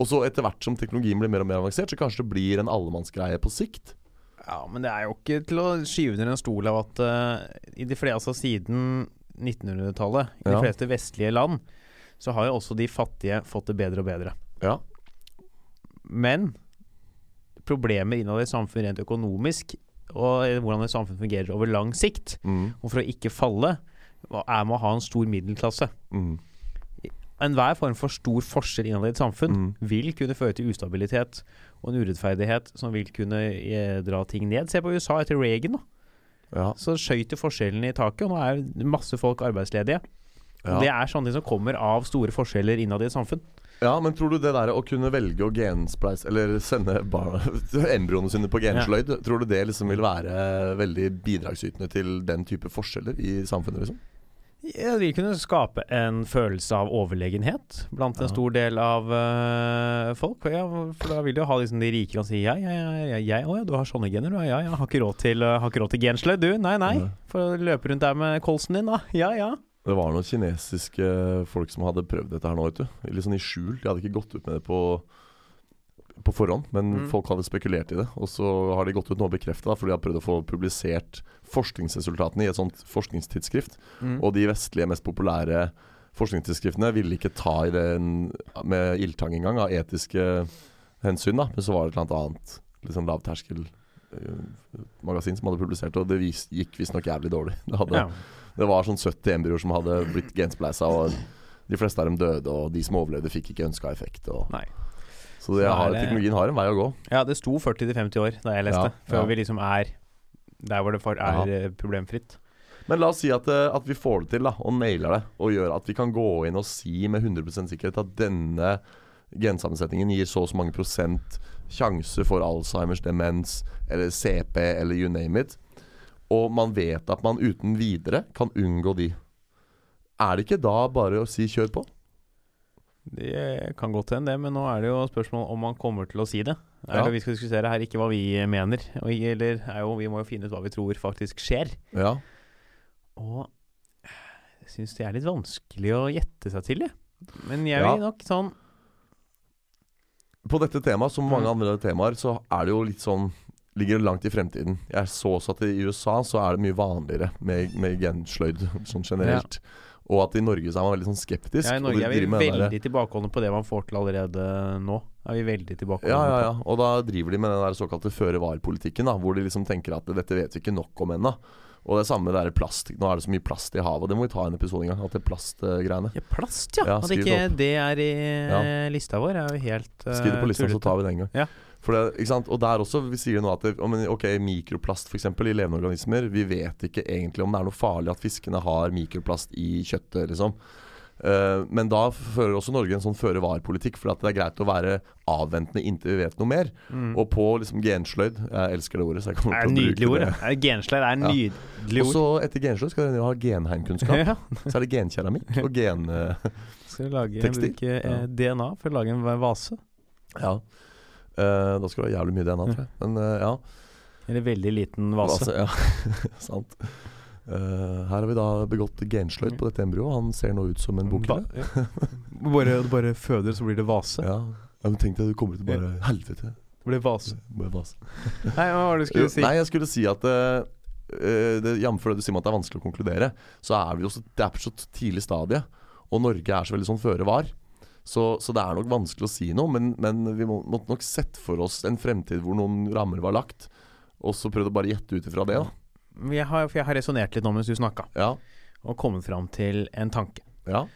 Og så etter hvert som teknologien blir mer og mer avansert, så kanskje det blir en allemannsgreie på sikt. Ja, men det er jo ikke til å skyve under en stol av at uh, i de fleste, altså siden 1900-tallet, i de Ja. fleste vestlige land, så har jo også de fattige fått det bedre og bedre. Ja. Men problemer innad i et samfunn rent økonomisk, og hvordan et samfunn fungerer over lang sikt, Mm. og for å ikke falle, er med å ha en stor middelklasse. Mm. Enhver form for stor forskjell innad i et samfunn Mm. vil kunne føre til ustabilitet og en urettferdighet som vil kunne eh, dra ting ned. Se på USA etter Reagan, da. Ja. Så skøyt forskjellene i taket, og nå er masse folk arbeidsledige. Ja. Det er sånne ting som kommer av store forskjeller innad i et samfunn. Ja, men tror du det der å kunne velge å genspleise Eller sende barna, embryoene sine på gensløyd, tror du det liksom vil være veldig bidragsytende til den type forskjeller i samfunnet, liksom? Ja, det vil kunne skape en følelse av overlegenhet blant en Ja. stor del av uh, folk. Ja, for da vil du ha liksom de rike kan si ja, ja, ja, ja, å ja, du har sånne gener, du. Ja, ja, har ikke råd til, råd til gensløyd, du. Nei. Nei. For å løpe rundt der med kolsen din, da. Ja, ja. Det var noen kinesiske folk som hadde prøvd dette her nå, vet du. Litt sånn i skjul. De hadde ikke gått ut med det på, på forhånd, men Mm. folk hadde spekulert i det. Og så har de gått ut nå og bekrefta, for de har prøvd å få publisert forskningsresultatene i et sånt forskningstidsskrift. Mm. Og de vestlige, mest populære forskningstidsskriftene ville ikke ta i det med ildtang engang, av etiske hensyn. da Men så var det et eller annet annet sånn lavterskel magasin som hadde publisert, og det vis, gikk visstnok jævlig dårlig. Det, hadde, ja. det var sånn 70 embryoer som hadde blitt genspleisa, og de fleste av dem døde, og de som overlevde, fikk ikke ønska effekt. Og, så det Så har, det- teknologien har en vei å gå. Ja, det sto 40-50 år da jeg leste, Ja, før vi liksom er der hvor det er eh, problemfritt. Men la oss si at, eh, at vi får det til, da, og nailer det. Og gjør at vi kan gå inn og si med 100 sikkerhet at denne gensammensetningen gir så og så mange prosent sjanse for Alzheimers demens eller CP eller you name it. Og man vet at man uten videre kan unngå de. Er det ikke da bare å si kjør på? Det kan godt hende, det, men nå er det jo spørsmål om man kommer til å si det. Er Ja. det Vi skal diskutere her ikke hva vi mener, eller er jo, vi må jo finne ut hva vi tror faktisk skjer. Ja. Og jeg syns det er litt vanskelig å gjette seg til, jeg. Men jeg Ja. vil nok sånn På dette temaet, som mange Mm. andre temaer, så er det jo litt sånn Ligger det langt i fremtiden. Jeg så også at i USA så er det mye vanligere med, med gensløyd sånn generelt. Og at i Norge så er man veldig sånn skeptisk. Ja, I Norge er vi driver der- veldig tilbakeholdne på det man får til allerede nå. Er vi veldig tilbakeholdne Ja, ja, ja. Og da driver de med den der såkalte føre-var-politikken, hvor de liksom tenker at dette vet vi ikke nok om ennå. Og det samme der plast. Nå er det så mye plast i havet, det må vi ta en episode en gang. At det plastgreiene. Ja, plast, ja. Ja, At det ikke opp. det er i ja. lista vår, er jo helt uh, Skriv det på lista, så tar vi det en gang. Ja. For det? Og der også, vi sier nå at det, Ok, mikroplast f.eks. i levende organismer. Vi vet ikke egentlig om det er noe farlig at fiskene har mikroplast i kjøttet, liksom. Eh, men da fører også Norge en sånn føre-var-politikk, for at det er greit å være avventende inntil vi vet noe mer. Mm. Og på liksom gensløyd Jeg elsker det ordet. Så jeg kommer er til å bruke ord. det. ja. Gensløyd er Ja. nydelig Og så etter gensløyd skal dere ha genheimkunnskap. Ja. Så er det genkeramikk og gen... eh, Skal lage, Tekstil. bruke eh, DNA for å lage en vase? ja. Uh, da skal du ha jævlig mye DNA, tror jeg. Men uh, ja. Eller veldig liten vase. Vase, ja. Sant. Eh, her har vi da begått gensløyd på dette embryoet. Han ser nå ut som en bukle. Ja. bare, bare føder, så blir det vase. Ja. ja, men tenk deg, du kommer til bare Helvete. Det blir vase. Bare vase. Nei, hva var det du skulle si? Nei, jeg skulle si at uh, Jf. det du sier med at det er vanskelig å konkludere, så er vi jo så, det er på så tidlig stadie. Og Norge er så veldig sånn føre var. Så, så det er nok vanskelig å si noe, men, men vi må, måtte nok sett for oss en fremtid hvor noen rammer var lagt, og så prøvde å bare gjette ut ifra det. da Jeg har, for jeg har resonnert litt nå mens du snakka, Ja, og kommet fram til en tanke. ja,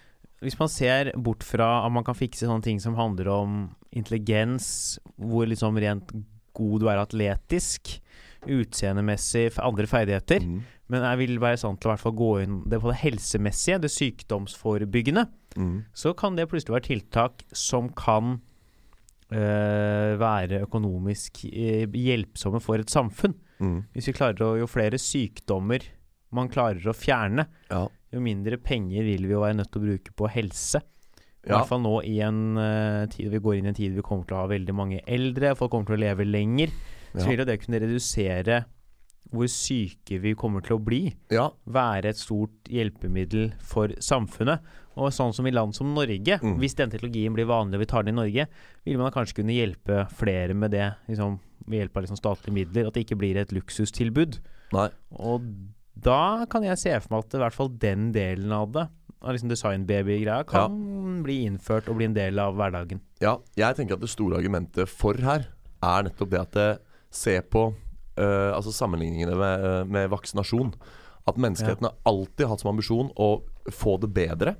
Hvis man ser bort fra at man kan fikse sånne ting som handler om intelligens, hvor liksom rent god du er atletisk, utseendemessig, andre ferdigheter. Mm. Men jeg vil være sant til å hvert fall gå inn det på det helsemessige, det sykdomsforebyggende. Mm. Så kan det plutselig være tiltak som kan øh, være økonomisk øh, hjelpsomme for et samfunn. Mm. Hvis vi klarer å Jo flere sykdommer man klarer å fjerne, Ja. jo mindre penger vil vi jo være nødt til å bruke på helse. I Ja. hvert fall nå i en uh, tid vi går inn i en tid vi kommer til å ha veldig mange eldre, folk kommer til å leve lenger. Så Ja. vil jo det kunne redusere hvor syke vi kommer til å bli. ja. Være et stort hjelpemiddel for samfunnet. Og sånn som i land som Norge, Mm. hvis den teknologien blir vanlig og vi tar den i Norge, vil man kanskje kunne hjelpe flere med det liksom, ved hjelp av liksom statlige midler. At det ikke blir et luksustilbud. Nei. Og da kan jeg se for meg at i hvert fall den delen av det, av liksom designbaby-greia, kan bli innført og bli en del av hverdagen. Ja, jeg tenker at det store argumentet for her er nettopp det at det ser på eh, altså sammenligningene med, eh, med vaksinasjon. At menneskeheten har alltid hatt som ambisjon å få det bedre.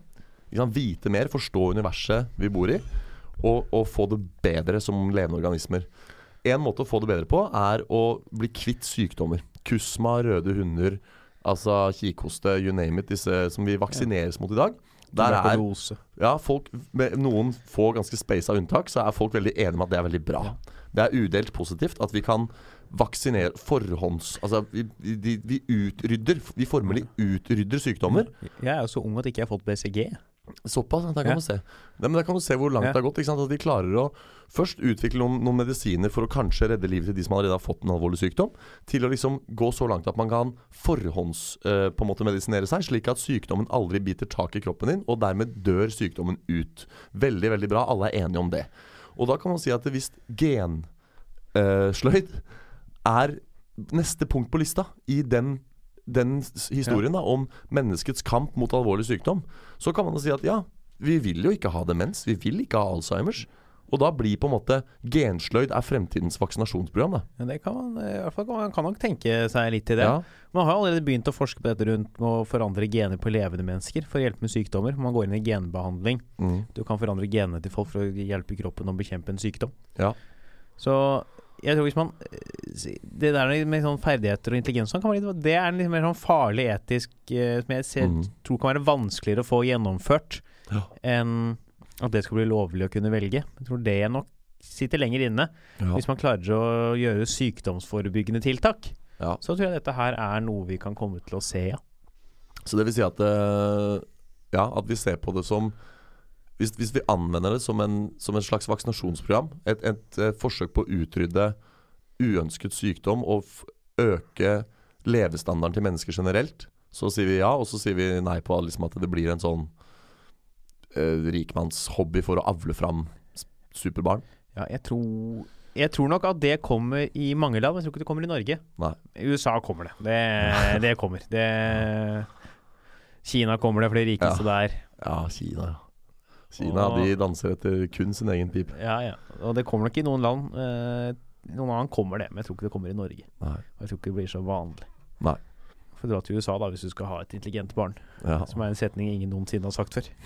Liksom. Vite mer, forstå universet vi bor i, og, og få det bedre som levende organismer. En måte å få det bedre på er å bli kvitt sykdommer. Kusma, røde hunder, altså kikhoste, you name it, disse som vi vaksineres mot i dag. Der er ja, folk, med noen få ganske spasa unntak, så er folk veldig enige med at det er veldig bra. Det er udelt positivt at vi kan vaksinere forhånds... Altså, vi, vi, vi utrydder Vi formelig utrydder sykdommer. Jeg er jo så ung at jeg ikke har fått BCG. Såpass, der kan Ja. man se. Ja, men Der kan man se hvor langt Ja. det har gått. At de klarer å først utvikle noen, noen medisiner for å kanskje redde livet til de som allerede har fått en alvorlig sykdom, til å liksom gå så langt at man kan forhånds eh, på en måte medisinere seg, slik at sykdommen aldri biter tak i kroppen din, og dermed dør sykdommen ut. Veldig, veldig bra. Alle er enige om det. Og da kan man si at hvis gensløyd er neste punkt på lista i den den historien da, om menneskets kamp mot alvorlig sykdom, så kan man da si at ja, vi vil jo ikke ha demens, vi vil ikke ha Alzheimers. Og da blir på en måte gensløyd er fremtidens vaksinasjonsprogram. da. Men det kan man i hvert fall man kan nok tenke seg litt i det. Ja, Man har allerede begynt å forske på dette rundt med å forandre gener på levende mennesker for å hjelpe med sykdommer. Man går inn i genbehandling. mm, Du kan forandre genene til folk for å hjelpe kroppen å bekjempe en sykdom. Ja. Så jeg tror hvis man eh, Det der med sånn ferdigheter og intelligens sånn kan være litt, Det er en litt mer sånn farlig etisk eh, Som jeg ser, mm. tror kan være vanskeligere å få gjennomført Ja. enn at det skal bli lovlig å kunne velge. Jeg tror det nok sitter lenger inne. ja, Hvis man klarer å gjøre sykdomsforebyggende tiltak, ja. så tror jeg dette her er noe vi kan komme til å se, ja. Så det vil si at eh, Ja, at vi ser på det som Hvis, hvis vi anvender det som en, som en slags vaksinasjonsprogram, et, et, et, forsøk på å utrydde uønsket sykdom og øke levestandarden til mennesker generelt, så sier vi ja, og så sier vi nei på liksom at det blir en sånn eh, rikmannshobby for å avle fram superbarn. Ja, jeg tror jeg tror nok at det kommer i mange land, men jeg tror ikke det kommer i Norge. Nei. I USA kommer det. Det, det kommer. Det, Kina kommer det for de rikeste der. Ja, Kina, ja. Kina Og- de danser etter kun sin egen pip. Ja, ja. Og det kommer nok i noen land. Eh, noen annen kommer det, men jeg tror ikke det kommer i Norge. Nei. Og jeg tror ikke det blir så vanlig. Nei. Får dra til USA da hvis du skal ha et intelligent barn. Ja. Som er en setning ingen noensinne har sagt før.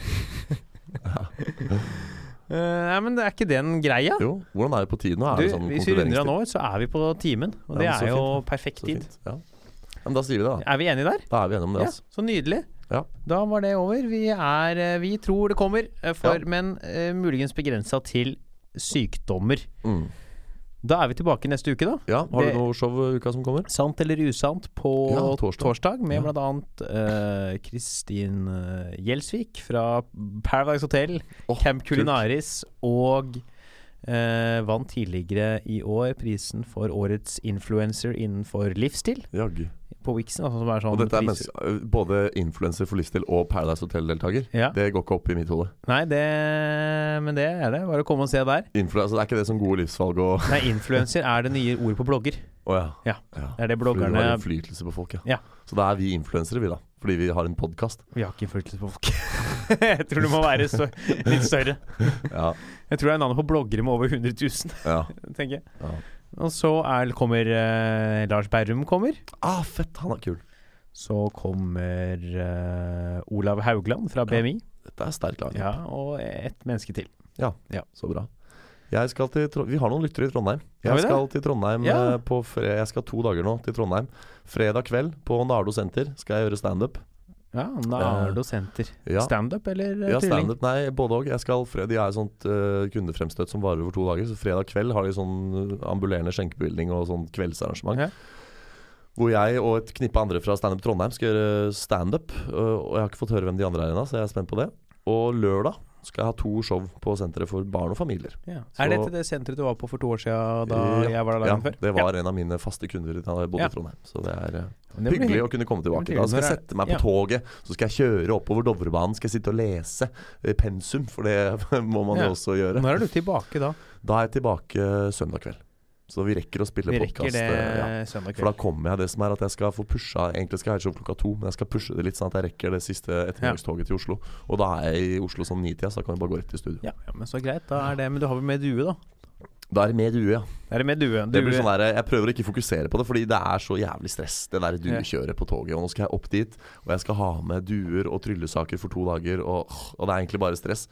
Eh, Nei, men det er ikke den greia. Jo, hvordan er det på tiden? Er Du, sånn hvis vi runder av nå, så er vi på timen. Og Ja, det er jo fint, perfekt tid. Ja. ja, men da sier vi det, da. Er vi enige der? Da er vi enige om det. Ja, Altså. så nydelig. Ja. Da var det over. Vi, er, eh, vi tror det kommer, eh, for, Ja. men uh, muligens begrensa til sykdommer. Mm. Da er vi tilbake neste uke, da. Ja, Har du noe show uka som kommer? Sant eller usant på Ja, torsdag. med Ja. eh, Kristin eh, Gjelsvik fra Paradise Hotel, oh, Camp kult. Culinaris og uh, vant tidligere i år prisen for årets influencer innenfor livsstil Jaggu. På Wixen. Altså, som er sånn Og dette er mens, både influenser for livsstil og Paradise Hotel-deltaker. Ja. Det går ikke opp i mitt hode. Nei, det, men det er det. Bare å komme og se der. Influ- altså, det er ikke det som gode livsvalg og Nei, influenser er det nye ordet på blogger. Å ja. Ja, ja. Det er det Fordi du bloggerne har innflytelse på folk, ja. Så da er vi influensere, vi, da. Fordi vi har en podkast. Vi har ikke innflytelse på folk. jeg tror det må være så, litt større. Ja. Jeg tror det er navnet på bloggere med over 100 000, ja. tenker jeg. Ja. Og så er, kommer eh, Lars Berrum kommer. Ah, fett! Han er kul. Så kommer eh, Olav Haugland fra Ja. BMI. Dette er sterk lag. Ja, og et menneske til. Så bra. Jeg skal til Tro Vi har noen lyttere i Trondheim. Har vi Jeg det? skal til Trondheim Ja. eh, på fre Jeg skal to dager nå til Trondheim. Fredag kveld på Nardo senter skal jeg gjøre standup. Ja, Nardo Senter. Ja. Standup eller eh, Ja, tvilling? standup. Nei, både òg. Jeg skal fre- De har et sånt uh, kundefremstøt som varer over to dager. Så fredag kveld har de sånn eh, ambulerende skjenkebevilgning og sånn kveldsarrangement. Ja. Hvor jeg og et knippe andre fra Standup Trondheim skal gjøre standup. Uh, og jeg har ikke fått høre hvem de andre er ennå, så jeg er spent på det. Og lørdag skal jeg ha to show på senteret for barn og familier. Ja. Er dette det senteret du var på for to år siden da Ja. jeg var der Ja, dagen før? det var en av mine faste kunder da jeg bodde Ja. i Trondheim. Så det er eh, det hyggelig hyggelig. å kunne komme tilbake. Da skal jeg sette meg på Ja. toget, så skal jeg kjøre oppover Dovrebanen. Skal jeg sitte og lese eh, pensum, for det må man Ja. jo også gjøre. Når er du tilbake da? Da er jeg tilbake søndag kveld. Så vi rekker å spille podkast. det Ja. For da kommer jeg det som er at jeg skal få pusha Egentlig skal jeg ha opp show klokka to, men jeg skal pushe det litt sånn at jeg rekker det siste ettermiddagstoget til Oslo. Og da er jeg i Oslo sånn nitida, så da kan vi bare gå rett til studio. Ja, ja, men så greit. Da er det Men du har vel med due, da? Da er det med due, ja. Er det med due? Det blir sånn der, Jeg prøver å ikke fokusere på det, fordi det er så jævlig stress, det der duekjøret på toget. Og nå skal jeg opp dit, og jeg skal ha med duer og tryllesaker for to dager, og, og det er egentlig bare stress.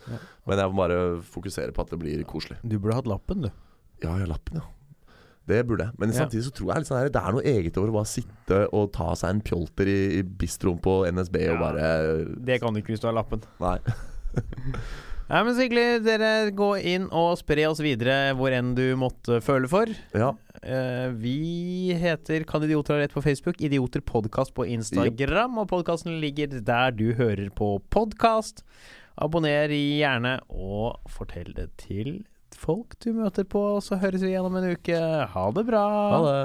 Men jeg må bare fokusere på at det blir koselig. Du burde hatt lappen, du. Ja, jeg har lappen, ja. Det burde jeg. Men Ja. samtidig så tror jeg sånn det er noe eget over å bare sitte og ta seg en pjolter i, i bistroen på NSB og bare Det kan du ikke hvis du har lappen. Nei. Nei, men så hyggelig. Dere gå inn og spre oss videre hvor enn du måtte føle for. Ja. Uh, vi heter Kan idioter ha rett på Facebook, Idioter podkast på Instagram, og podkasten ligger der du hører på podkast. Abonner gjerne, og fortell det til folk du møter på, så høres vi igjen om en uke. Ha det bra. Ha det.